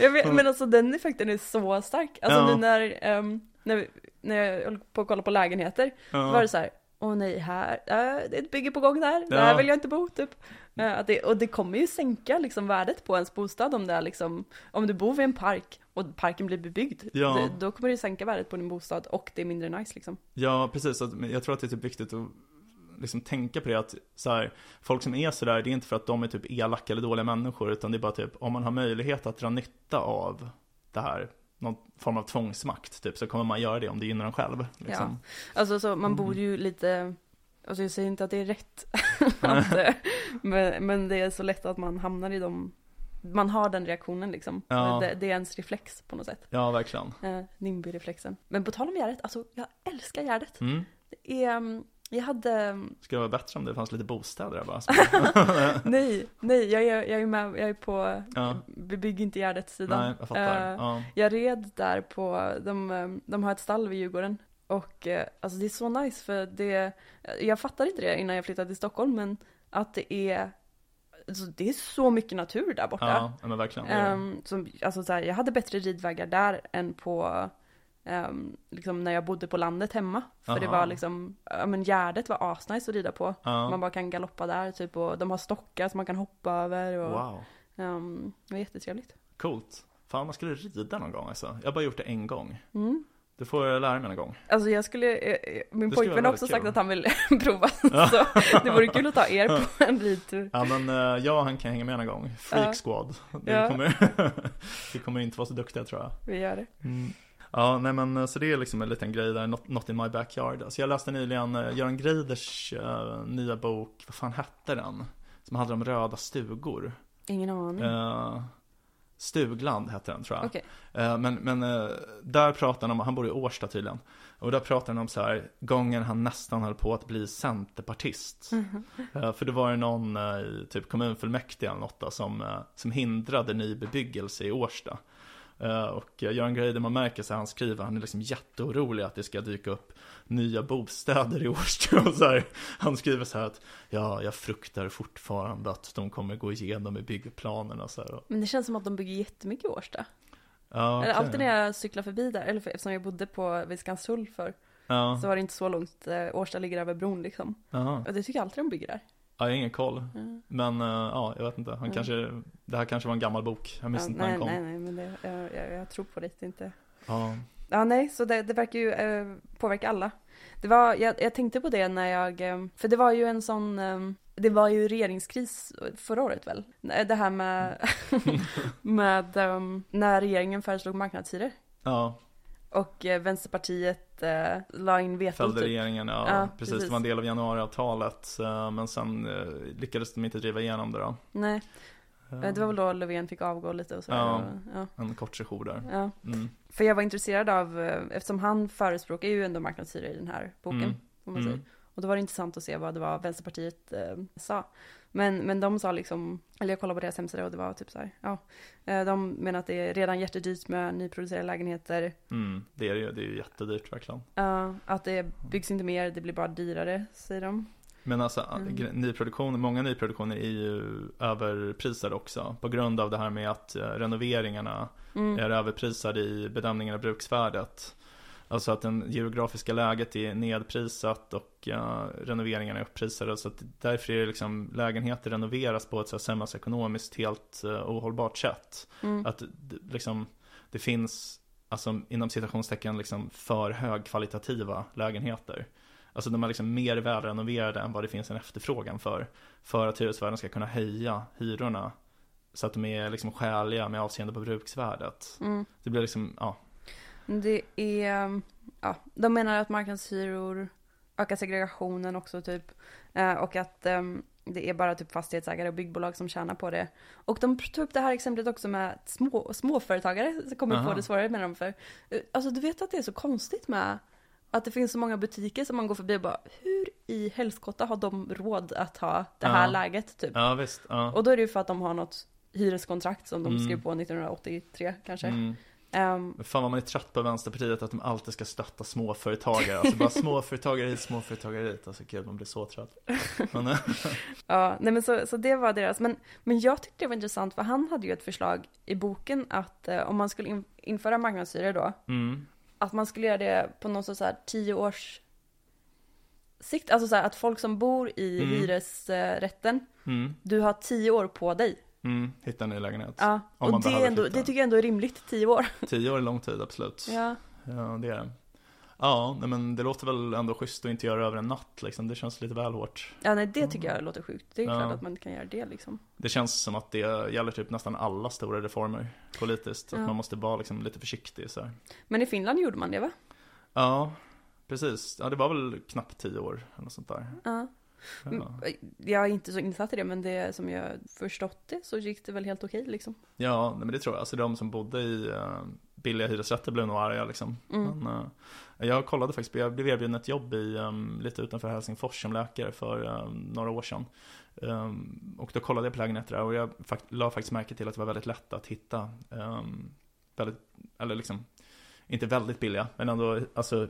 Ja. Vet, men alltså den effekten är så stark. Alltså Ja. nu när, ehm, när, vi- när jag höll på att kolla på lägenheter, Ja. var det så här, åh nej, här, äh, det är ett bygge på gång där, Ja. där vill jag inte bo typ. Att det, och det kommer ju sänka liksom värdet på ens bostad om det är liksom, om du bor vid en park och parken blir bebyggd, Ja. det, då kommer det sänka värdet på din bostad och det är mindre nice liksom. Ja, precis. Jag tror att det är typ viktigt att liksom tänka på det att så här, folk som är sådär, det är inte för att de är typ elaka eller dåliga människor, utan det är bara typ om man har möjlighet att dra nytta av det här, någon form av tvångsmakt, typ, så kommer man göra det om det gynnar en själv. Liksom. Alltså så, man Mm. bor ju lite, alltså jag säger inte att det är rätt, att, eh, men, men det är så lätt att man hamnar i de, man har den reaktionen liksom. Ja. Det, det är ens reflex på något sätt. Ja, verkligen. Eh, NIMBY-reflexen. Men på tal om Gärdet, alltså jag älskar Gärdet. Mm. Det är, jag hade, Skulle det vara bättre om det fanns lite bostäder där bara? nej, nej, jag är, jag är med, jag är på, Ja. vi bygger inte Gärdet-sidan. Nej, jag fattar. Eh, Ja. Jag red där på, de, eh, de har ett stall vid Djurgården. Och eh, alltså det är så nice för det, jag fattade inte det innan jag flyttade till Stockholm men att det är, alltså det är så mycket natur där borta. Ja, men verkligen. Ehm, som, alltså så här, jag hade bättre ridvägar där än på, ehm, liksom när jag bodde på landet hemma. För det Aha. var liksom, ja men Gärdet var asnice att rida på. Ja. Man bara kan galoppa där typ och de har stockar som man kan hoppa över och Wow, ehm, det var jättetrevligt. coolt. Fan, man skulle rida någon gång alltså. Jag har bara gjort det en gång. Mm. Det får lära mig någon gång. Alltså jag skulle, eh, eh, min Det pojkvän har också sagt att han vill prova. Så det vore kul att ta er på en ridtur. Ja men eh, jag och han kan hänga med någon gång. Freak Ja. Squad. Det, Ja. kommer, vi kommer inte vara så duktiga tror jag. Vi gör det. Ja, nej men eh, så det är liksom en liten grej där, not, not in my backyard. Alltså jag läste nyligen uh, Göran Greiders eh, nya bok, vad fan hette den? Som handlar om röda stugor. Ingen aning. Eh, Stugland hette den tror jag. Eh, men men eh, där pratar han om, han bor i Årsta tydligen. Och där pratar han om så här, gången han nästan höll på att bli centerpartist. Eh, för det var ju någon eh, i typ kommunfullmäktige eller något då, som, eh, som hindrade ny bebyggelse i Årsta. Eh, och Göran Greider, man märker så här, han skriver, han är liksom jätteorolig att det ska dyka upp nya bostäder i Årsta. Och så här, han skriver så här att, ja, jag fruktar fortfarande att de kommer gå igenom i byggplanerna. Så här. Men det känns som att de bygger jättemycket i Årsta. ja, okej. alltid när jag cyklar förbi där, eller för, eftersom jag bodde på vid Skanstull för Ja, så var det inte så långt. Eh, Årsta ligger över bron liksom. aha. Och det tycker jag alltid de bygger där. Ja, jag har ingen koll. Mm. Men eh, ja, jag vet inte. Han Mm. kanske, det här kanske var en gammal bok. Jag minns Ja, inte när nej, den kom. nej, nej, men det, jag, jag, jag tror på det inte. Ja. Ja, nej, så det, det verkar ju eh, påverka alla. Det var, jag, jag tänkte på det när jag, eh, för det var ju en sån, eh, det var ju regeringskris förra året väl? Det här med, med eh, när regeringen föreslog marknadshyror. ja, Och eh, Vänsterpartiet eh, la in veto fällde typ. regeringen. Ja, Ja, precis. precis. Det var en del av januariavtalet. eh, Men sen eh, lyckades de inte driva igenom det då. Nej, Eh, det var väl då Löfven fick avgå lite och så. Ja. Ja. En kort session där. Ja. Mm. För jag var intresserad av, eh, eftersom han förespråkar ju ändå marknadshyror i den här boken. Mm. Om man säger. Mm. Och då var det intressant att se vad det var Vänsterpartiet eh, sa. Men, men de sa liksom, eller jag kollade på deras hemsida och det var typ så här, ja. Eh, de menar att det är redan jättedyrt med nyproducerade lägenheter. Mm. Det är ju, det är ju jättedyrt verkligen. Ja, att det byggs inte mer, det blir bara dyrare, säger de. Men alltså Mm. nyproduktion, många nyproduktioner är ju överprisade också. På grund av det här med att eh, renoveringarna Mm. är överprisade i bedömningen av bruksvärdet. Alltså att det geografiska läget är nedprisat och eh, renoveringarna är upprisade. Så att därför är det liksom lägenheter renoveras på ett så här samhällsekonomiskt helt uh, ohållbart sätt. Mm. Att det, liksom, det finns, alltså inom citationstecken, liksom för högkvalitativa lägenheter. Alltså de är liksom mer välrenoverade än vad det finns en efterfrågan för. För att hyresvärden ska kunna höja hyrorna. Så att de är liksom skäliga med avseende på bruksvärdet. Mm. Det blir liksom, ja. Det är, ja, de menar att marknadshyror ökar segregationen också typ. Eh, och att ehm, det är bara typ fastighetsägare och byggbolag som tjänar på det. Och de tog upp det här exemplet också med små, småföretagare som kommer få Aha. det svårare med dem för. eh, Alltså du vet att det är så konstigt med att det finns så många butiker som man går förbi och bara hur i helskotta har de råd att ha det här Ja. läget typ? Ja visst, ja. Och då är det ju för att de har något hyreskontrakt som de Mm. skrev på 1983 kanske. Mm. Men Fan vad man är trött på Vänsterpartiet att de alltid ska stötta småföretagare. Alltså bara småföretagare hit, småföretagare hit. Alltså gud man blir så trött. Men, eh, Ja, nej men så, så det var deras. Men, men jag tyckte det var intressant för han hade ju ett förslag i boken att eh, om man skulle in, införa marknadshyror då, mm. att man skulle göra det på någon sorts så här tio års sikt. Alltså så här att folk som bor i Mm. hyresrätten, Mm. du har tio år på dig. Mm. Hitta en ny lägenhet. Ja, och det, ändå, det tycker jag ändå är rimligt, tio år. Tio år är lång tid, absolut. Ja, Ja, det är det. Ja, men det låter väl ändå schysst att inte göra över en natt liksom. Det känns lite väl hårt. ja nej det tycker jag låter sjukt. Det är Ja. klart att man kan göra det liksom. Det känns som att det gäller typ nästan alla stora reformer politiskt. Att Ja. man måste vara liksom lite försiktig så här. Men i Finland gjorde man det va? Ja, precis. Ja, det var väl knappt tio år eller sånt där. Ja. Mm, Ja, Jag är inte så insatt i det men det som jag förstått det så gick det väl helt okej liksom. ja nej, men det tror jag. Alltså de som bodde i uh, billiga hyresrätter blev nog arga liksom. Mm. Men, eh, jag kollade faktiskt, jag blev erbjuden ett jobb i, um, lite utanför Helsingfors som läkare för um, några år sedan. Um, och då kollade jag på lägenheter där och jag fakt- la faktiskt märke till att det var väldigt lätt att hitta väldigt, eller liksom, inte väldigt billiga, men ändå, alltså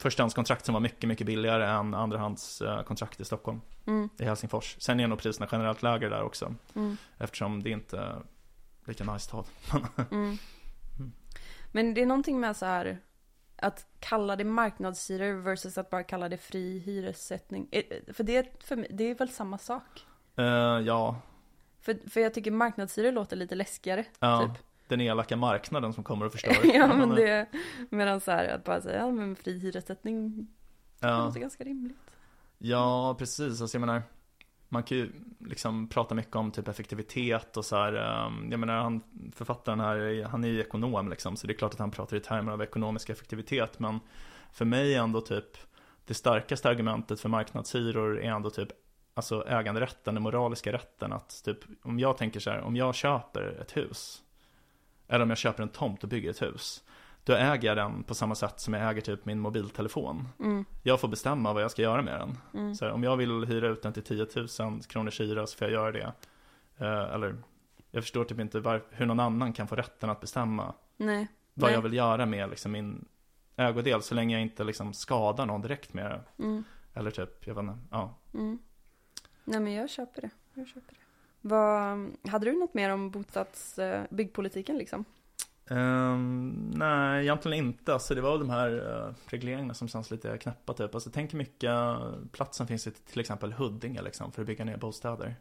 förstahandskontrakt som var mycket, mycket billigare än andrahandskontrakt i Stockholm, Mm, i Helsingfors. Sen är nog priserna generellt lägre där också, mm, eftersom det inte är lika nice stad. mm. Men det är någonting med så här att kalla det marknadshyror versus att bara kalla det fri hyressättning. Eh, För det, för mig, det är väl samma sak? Eh, ja, För, för jag tycker marknadshyror låter lite läskigare. ja Typ. Den elaka marknaden som kommer och förstör. ja men det, medan så här att bara säga, ja men fri hyressättning, det Ja. låter ganska rimligt. Ja, precis. Alltså, jag menar, man kan ju liksom prata mycket om typ effektivitet och så här. ehm, Jag menar, han, författaren här, han är ju ekonom liksom, så det är klart att han pratar i termer av ekonomisk effektivitet. Men för mig är ändå typ det starkaste argumentet för marknadshyror är ändå typ Alltså äganderätten, den moraliska rätten att typ Om jag tänker så här, om jag köper ett hus Eller om jag köper en tomt och bygger ett hus Då äger jag den på samma sätt som jag äger typ min mobiltelefon Mm, jag får bestämma vad jag ska göra med den. mm, Så här, om jag vill hyra ut den till 10 000 kronors hyra så får jag göra det. Eh, eller, jag förstår typ inte var, hur någon annan kan få rätten att bestämma nej. vad nej. jag vill göra med liksom, min ägodel så länge jag inte liksom, skadar någon direkt med det. Mm, Eller typ, jag vet inte, ja. mm. Nej men jag köper det. Jag köper det. Vad, hade du något mer om bostads, eh, liksom? Ehm, nej, egentligen inte. Alltså, det var väl de här uh, regleringarna som känns lite knäppa typ. Alltså, tänk hur mycket platsen finns i till exempel Huddinge liksom, för att bygga ner bostäder.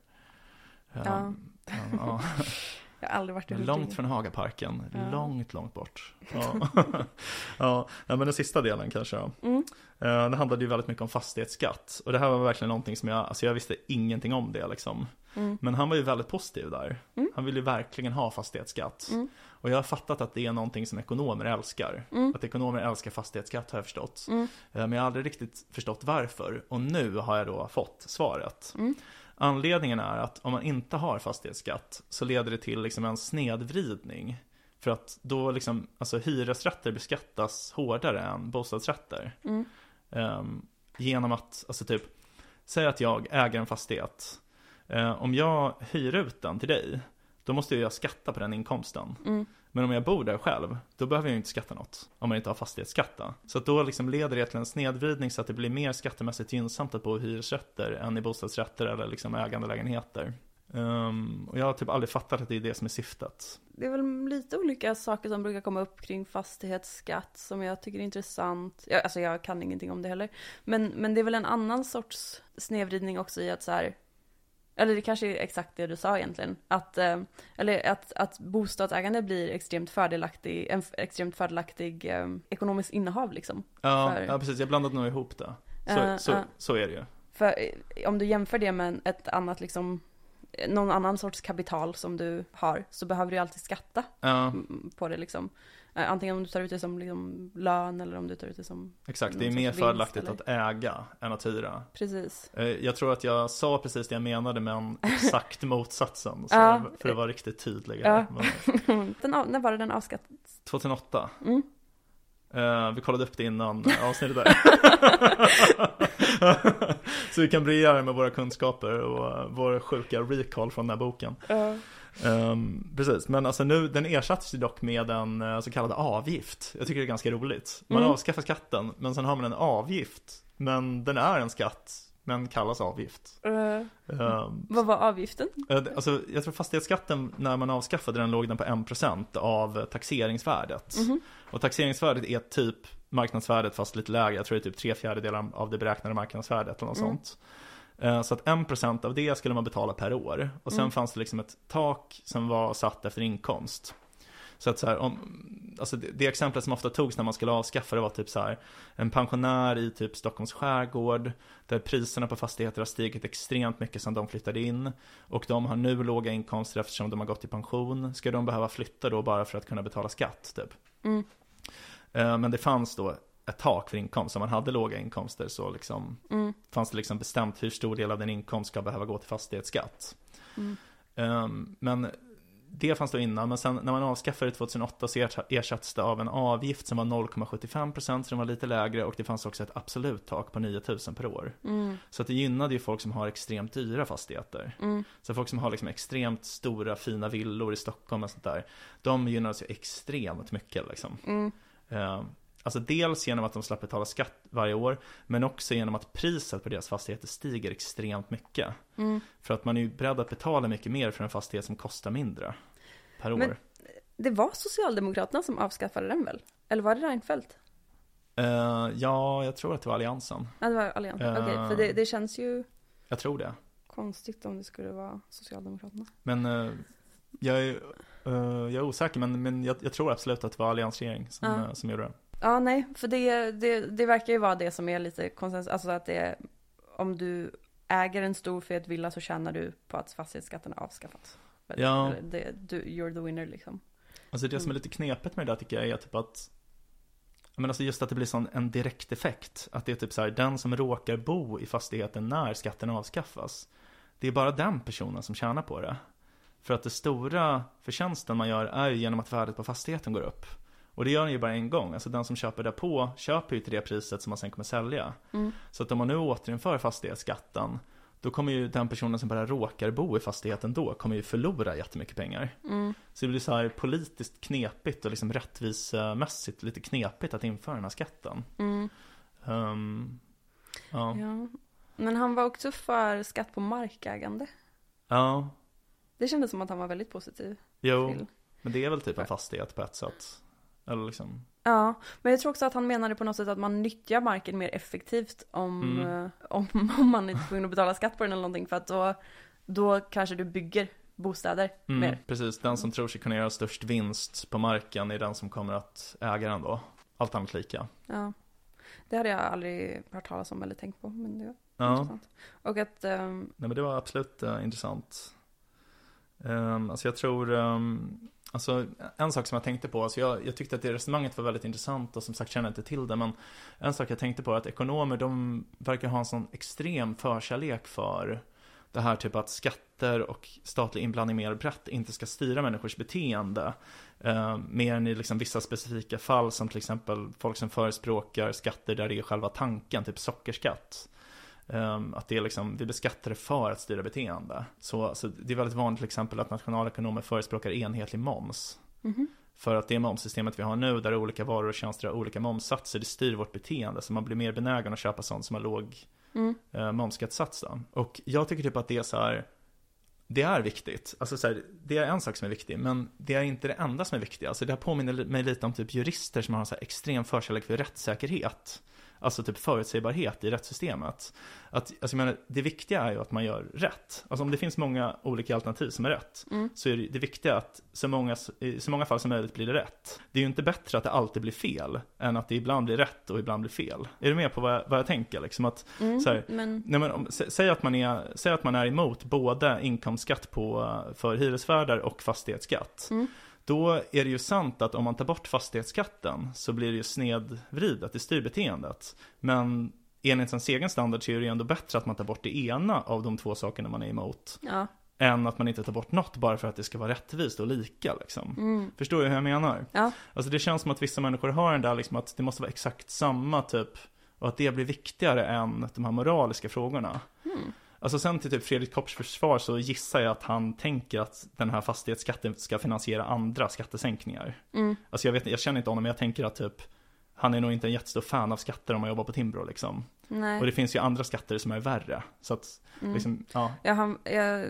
Ehm, Ja. ja, ja. Jag har aldrig varit i Huddinge. Långt från Hagaparken, Ja. långt, långt bort. Ja. ja, men den sista delen kanske då. Mm, Eh, Det handlade ju väldigt mycket om fastighetsskatt. Och det här var verkligen någonting som jag, alltså jag visste ingenting om det liksom. Mm, Men han var ju väldigt positiv där. Mm. Han ville ju verkligen ha fastighetsskatt. Mm. Och jag har fattat att det är någonting som ekonomer älskar. mm, Att ekonomer älskar fastighetsskatt har jag förstått. mm, Eh, Men jag har aldrig riktigt förstått varför. Och nu har jag då fått svaret. Anledningen är att om man inte har fastighetsskatt så leder det till liksom en snedvridning. För att då liksom, alltså hyresrätter beskattas hårdare än bostadsrätter. Ehm, genom att, alltså typ, säg att jag äger en fastighet. Eh, om jag hyr ut den till dig, då måste jag skatta på den inkomsten. mm, Men om jag bor där själv, då behöver jag inte skatta något. Om man inte har fastighetsskatt. Så då liksom leder det till en snedvridning så att det blir mer skattemässigt gynnsamt att bo i hyresrätter än i bostadsrätter eller liksom ägandelägenheter. Um, och jag har typ aldrig fattat att det är det som är syftet. Det är väl lite olika saker som brukar komma upp kring fastighetsskatt som jag tycker är intressant. Jag, alltså jag kan ingenting om det heller. Men, men det är väl en annan sorts snedvridning också i att så här, eller det kanske är exakt det du sa egentligen. Att, eh, eller att, att bostadsägande blir extremt fördelaktig, en extremt fördelaktig eh, ekonomisk innehav liksom. Ja, För- ja precis, jag blandade nog ihop det. Så, Ja, så, ja. så är det ju. För om du jämför det med ett annat liksom, någon annan sorts kapital som du har, så behöver du alltid skatta Ja, på det liksom. Eh, Antingen om du tar ut det som liksom lön eller om du tar ut det som, exakt. Det är mer fördelaktigt eller? att äga än att hyra. precis. Eh, Jag tror att jag sa precis det jag menade men exakt motsatsen. Så Ja. För att vara riktigt tydlig. Ja. Men den, av- när var det den avskattades? 2008. Mm. Eh, vi kollade upp det innan avsnittet där. så vi kan briljera med våra kunskaper och vår sjuka recall från den här boken. Ehm, precis, men alltså nu, den ersattes ju dock med en eh, så kallad avgift. Jag tycker det är ganska roligt. Man Mm. avskaffar skatten, men sen har man en avgift. Men den är en skatt, men kallas avgift. Eh, Ehm, vad var avgiften? Eh, Alltså, jag tror fastighetsskatten, när man avskaffade den, låg den på 1% av taxeringsvärdet. Mhm. Och taxeringsvärdet är typ marknadsvärdet fast lite lägre. Jag tror det är typ tre fjärdedelar av det beräknade marknadsvärdet eller något Mm. sånt. Eh, Så att 1% av det skulle man betala per år. Och sen Mm. fanns det liksom ett tak som var satt efter inkomst. Så att så här, om, alltså det, det exemplet som ofta togs när man skulle avskaffa det var typ så här en pensionär i typ Stockholms skärgård där priserna på fastigheter har stigit extremt mycket sedan de flyttade in och de har nu låga inkomster eftersom de har gått i pension. Ska de behöva flytta då bara för att kunna betala skatt typ? Mm. Eh, Men det fanns då ett tak för inkomst. Om man hade låga inkomster så liksom Mm. fanns det liksom bestämt hur stor del av din inkomst ska behöva gå till fastighetsskatt. Mm. Ehm, men det fanns då innan, men sen när man avskaffade det 2008 så ersa- ersattes det av en avgift som var 0,75% så den var lite lägre och det fanns också ett absolut tak på 9000 per år. Mm. Så att det gynnade ju folk som har extremt dyra fastigheter. Mm. Så folk som har liksom extremt stora fina villor i Stockholm och sånt där, de gynnades ju extremt mycket liksom. Mm. Eh, Alltså dels genom att de slapp betala skatt varje år, men också genom att priset på deras fastigheter stiger extremt mycket. Mm. För att man är ju beredd att betala mycket mer för en fastighet som kostar mindre per år. Men- Det var Socialdemokraterna som avskaffade den väl? Eller var det Reinfeldt? Eh, ja, jag tror att det var Alliansen. Ja, det var Alliansen. Eh. Okej, för det, det känns ju Jag tror det. konstigt om det skulle vara Socialdemokraterna. Men eh, jag, är, eh, jag är osäker, men, men jag, jag tror absolut att det var alliansregering som, eh, som gjorde det. Ja, nej, för det, det, det verkar ju vara det som är lite konsensus, alltså att det är om du äger en stor fet villa så tjänar du på att fastighetsskatten har avskaffats. Ja. Det, du, you're the winner liksom. Alltså det som är Mm. lite knepigt med det där tycker jag är typ att men alltså just att det blir sån en direkt effekt. Att det är typ så här, den som råkar bo i fastigheten när skatten avskaffas. Det är bara den personen som tjänar på det. För att det stora förtjänsten man gör är ju genom att värdet på fastigheten går upp. Och det gör den ju bara en gång. Alltså den som köper där på köper ju till det priset som man sen kommer sälja. Mm. Så att om man nu återinför fastighetsskatten. Då kommer ju den personen som bara råkar bo i fastigheten då, kommer ju förlora jättemycket pengar. Mm. Så det blir så här politiskt knepigt och liksom rättvisemässigt lite knepigt att införa den här skatten. Mm. Ehm, ja. Ja. Men han var också för skatt på markägande. ja, Det kändes som att han var väldigt positiv jo, till. men det är väl typ en fastighet på ett sätt. Eller liksom, Ja, men jag tror också att han menade på något sätt att man nyttjar marken mer effektivt om, Mm. eh, om, om man inte tvungen att betala skatt på den eller någonting. För att då, då kanske du bygger bostäder mm, mer. precis, den som tror sig kunna göra störst vinst på marken är den som kommer att äga den då. Allt annat lika. Ja. Det hade jag aldrig hört talas om eller tänkt på, men det var Ja, intressant. Och att, ehm, nej men det var absolut eh, intressant. Um, alltså jag tror, ehm, alltså en sak som jag tänkte på, alltså jag, jag tyckte att det resonemanget var väldigt intressant och som sagt känner jag inte till det, men en sak jag tänkte på är att ekonomer, de verkar ha en sån extrem förkärlek för det här typ att skatter och statlig inblandning mer brett inte ska styra människors beteende. Eh, mer än i liksom vissa specifika fall som till exempel folk som förespråkar skatter där det är själva tanken, typ sockerskatt. Um, att det är liksom, vi beskattar det för att styra beteende. Så, så det är väldigt vanligt till exempel att nationalekonomer förespråkar enhetlig moms. mhm. För att det momssystemet vi har nu, där olika varor och tjänster har olika momssatser, det styr vårt beteende. Så man blir mer benägen att köpa sånt som har låg Mm. eh, momsskattesats. Och jag tycker typ att det är så här, det är viktigt. Alltså så här, det är en sak som är viktig, men det är inte det enda som är viktigt. Alltså det här påminner mig lite om typ jurister som har en så här extrem förkärlek för rättssäkerhet. Alltså typ förutsägbarhet i rättssystemet. Att, alltså jag menar, det viktiga är ju att man gör rätt. Alltså om det finns många olika alternativ som är rätt, Mm. så är det, det viktiga att så många, i så många fall som möjligt blir det rätt. Det är ju inte bättre att det alltid blir fel, än att det ibland blir rätt och ibland blir fel. Är du med på vad jag, vad jag tänker? Liksom att, Mm. här, Men, Nej, men om, sä, säg, att man är, säg att man är emot både inkomstskatt på, för hyresvärdar och fastighetsskatt. Mm. Då är det ju sant att om man tar bort fastighetsskatten så blir det ju snedvridet, det styr beteendet. Men enligt ens egen standard så är det ju ändå bättre att man tar bort det ena av de två sakerna man är emot. ja. Än att man inte tar bort något bara för att det ska vara rättvist och lika liksom. Mm. Förstår du hur jag menar? Ja. Alltså det känns som att vissa människor har den där liksom att det måste vara exakt samma typ. Och att det blir viktigare än de här moraliska frågorna. Mm. Alltså sen till typ Fredrik Kopps försvar så gissar jag att han tänker att den här fastighetsskatten ska finansiera andra skattesänkningar. Mm. Alltså jag vet jag känner inte honom men jag tänker att typ han är nog inte en jättestor fan av skatter om man jobbar på Timbro liksom. Nej. Och det finns ju andra skatter som är värre. Så att, Mm. liksom, ja. Jag, jag,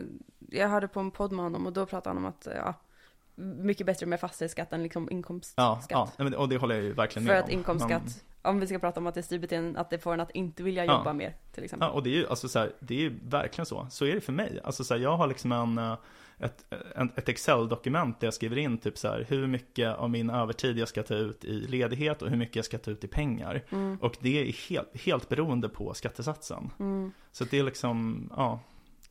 jag hörde på en podd med honom och då pratade han om att, ja, mycket bättre med fastighetsskatt än liksom inkomstskatt. Ja, ja, och det håller jag ju verkligen För med att om. inkomstskatt, Men- om vi ska prata om att det styr beteenden, att det får en att inte vilja Ja. jobba mer till exempel. Ja, och det är ju alltså så här, det är verkligen så. Så är det för mig. Alltså så här, jag har liksom en, eh, ett, ett Excel-dokument där jag skriver in typ så här, hur mycket av min övertid jag ska ta ut i ledighet och hur mycket jag ska ta ut i pengar. Mm. Och det är helt, helt beroende på skattesatsen. Mm. Så att det är liksom, ja.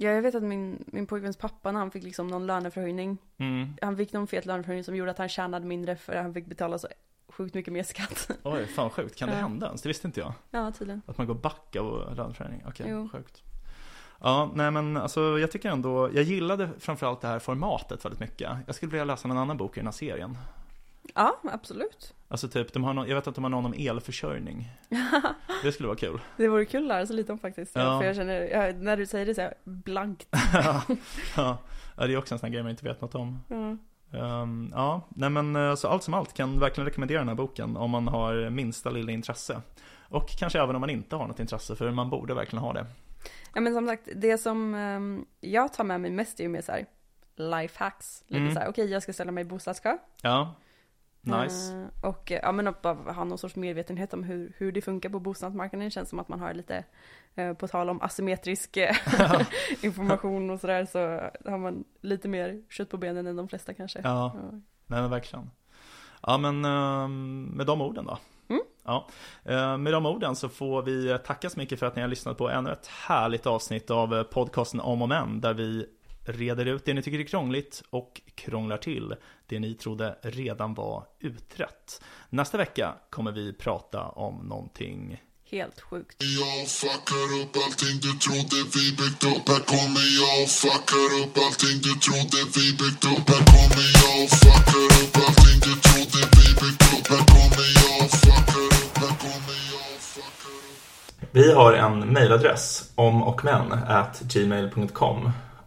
Ja, jag vet att min, min pojkväns pappa när han fick liksom någon löneförhöjning, Mm. han fick någon fet löneförhöjning som gjorde att han tjänade mindre för att han fick betala så sjukt mycket mer skatt. Oj, fan sjukt. Kan det Ja. hända ens? Det visste inte jag. ja, tydligen. Att man går back av löneförändring. Okej, Jo. sjukt. Ja, nej men alltså jag tycker ändå, jag gillade framförallt det här formatet väldigt mycket. Jag skulle vilja läsa någon annan bok i den här serien. Ja, absolut. Alltså typ, de har någon, jag vet att de har någon om elförsörjning. Det skulle vara kul. Det vore kul att lära sig lite om faktiskt. Ja. För jag känner, jag, när du säger det så är jag blankt. ja, ja, det är också en sån grej man inte vet något om. Ja. Ehm, ja, nej men eh, så allt som allt kan verkligen rekommendera den här boken om man har minsta lilla intresse. Och kanske även om man inte har något intresse, för man borde verkligen ha det. ja, men som sagt, det som ehm, jag tar med mig mest är ju mer så här life hacks. Lite Mm. så här, okej jag ska ställa mig i bostadskö. Ja, nice. Eh, och eh, ja men att bara ha någon sorts medvetenhet om hur, hur det funkar på bostadsmarknaden. Det känns som att man har lite, eh, på tal om asymmetrisk eh, information och sådär, så har man lite mer kött på benen än de flesta kanske. Ja, Ja. nej men verkligen. Ja men ehm, med de orden då. Mm. Ja, eh, med de orden så får vi tacka så mycket för att ni har lyssnat på ännu ett härligt avsnitt av eh, podcasten Om och Men där vi reder ut det ni tycker är krångligt och krånglar till det ni trodde redan var utrett. Nästa vecka kommer vi prata om någonting Helt sjukt. Jag fuckar upp allting du trodde vi byggt upp. Här kommer jag och fuckar upp allting du trodde vi byggt upp. Här kommer jag och fuckar upp allting du trodde vi byggt upp. Här kommer jag och fuckar upp, här kommer jag och fuckar upp. Vi har en mejladress om och men at gmail.com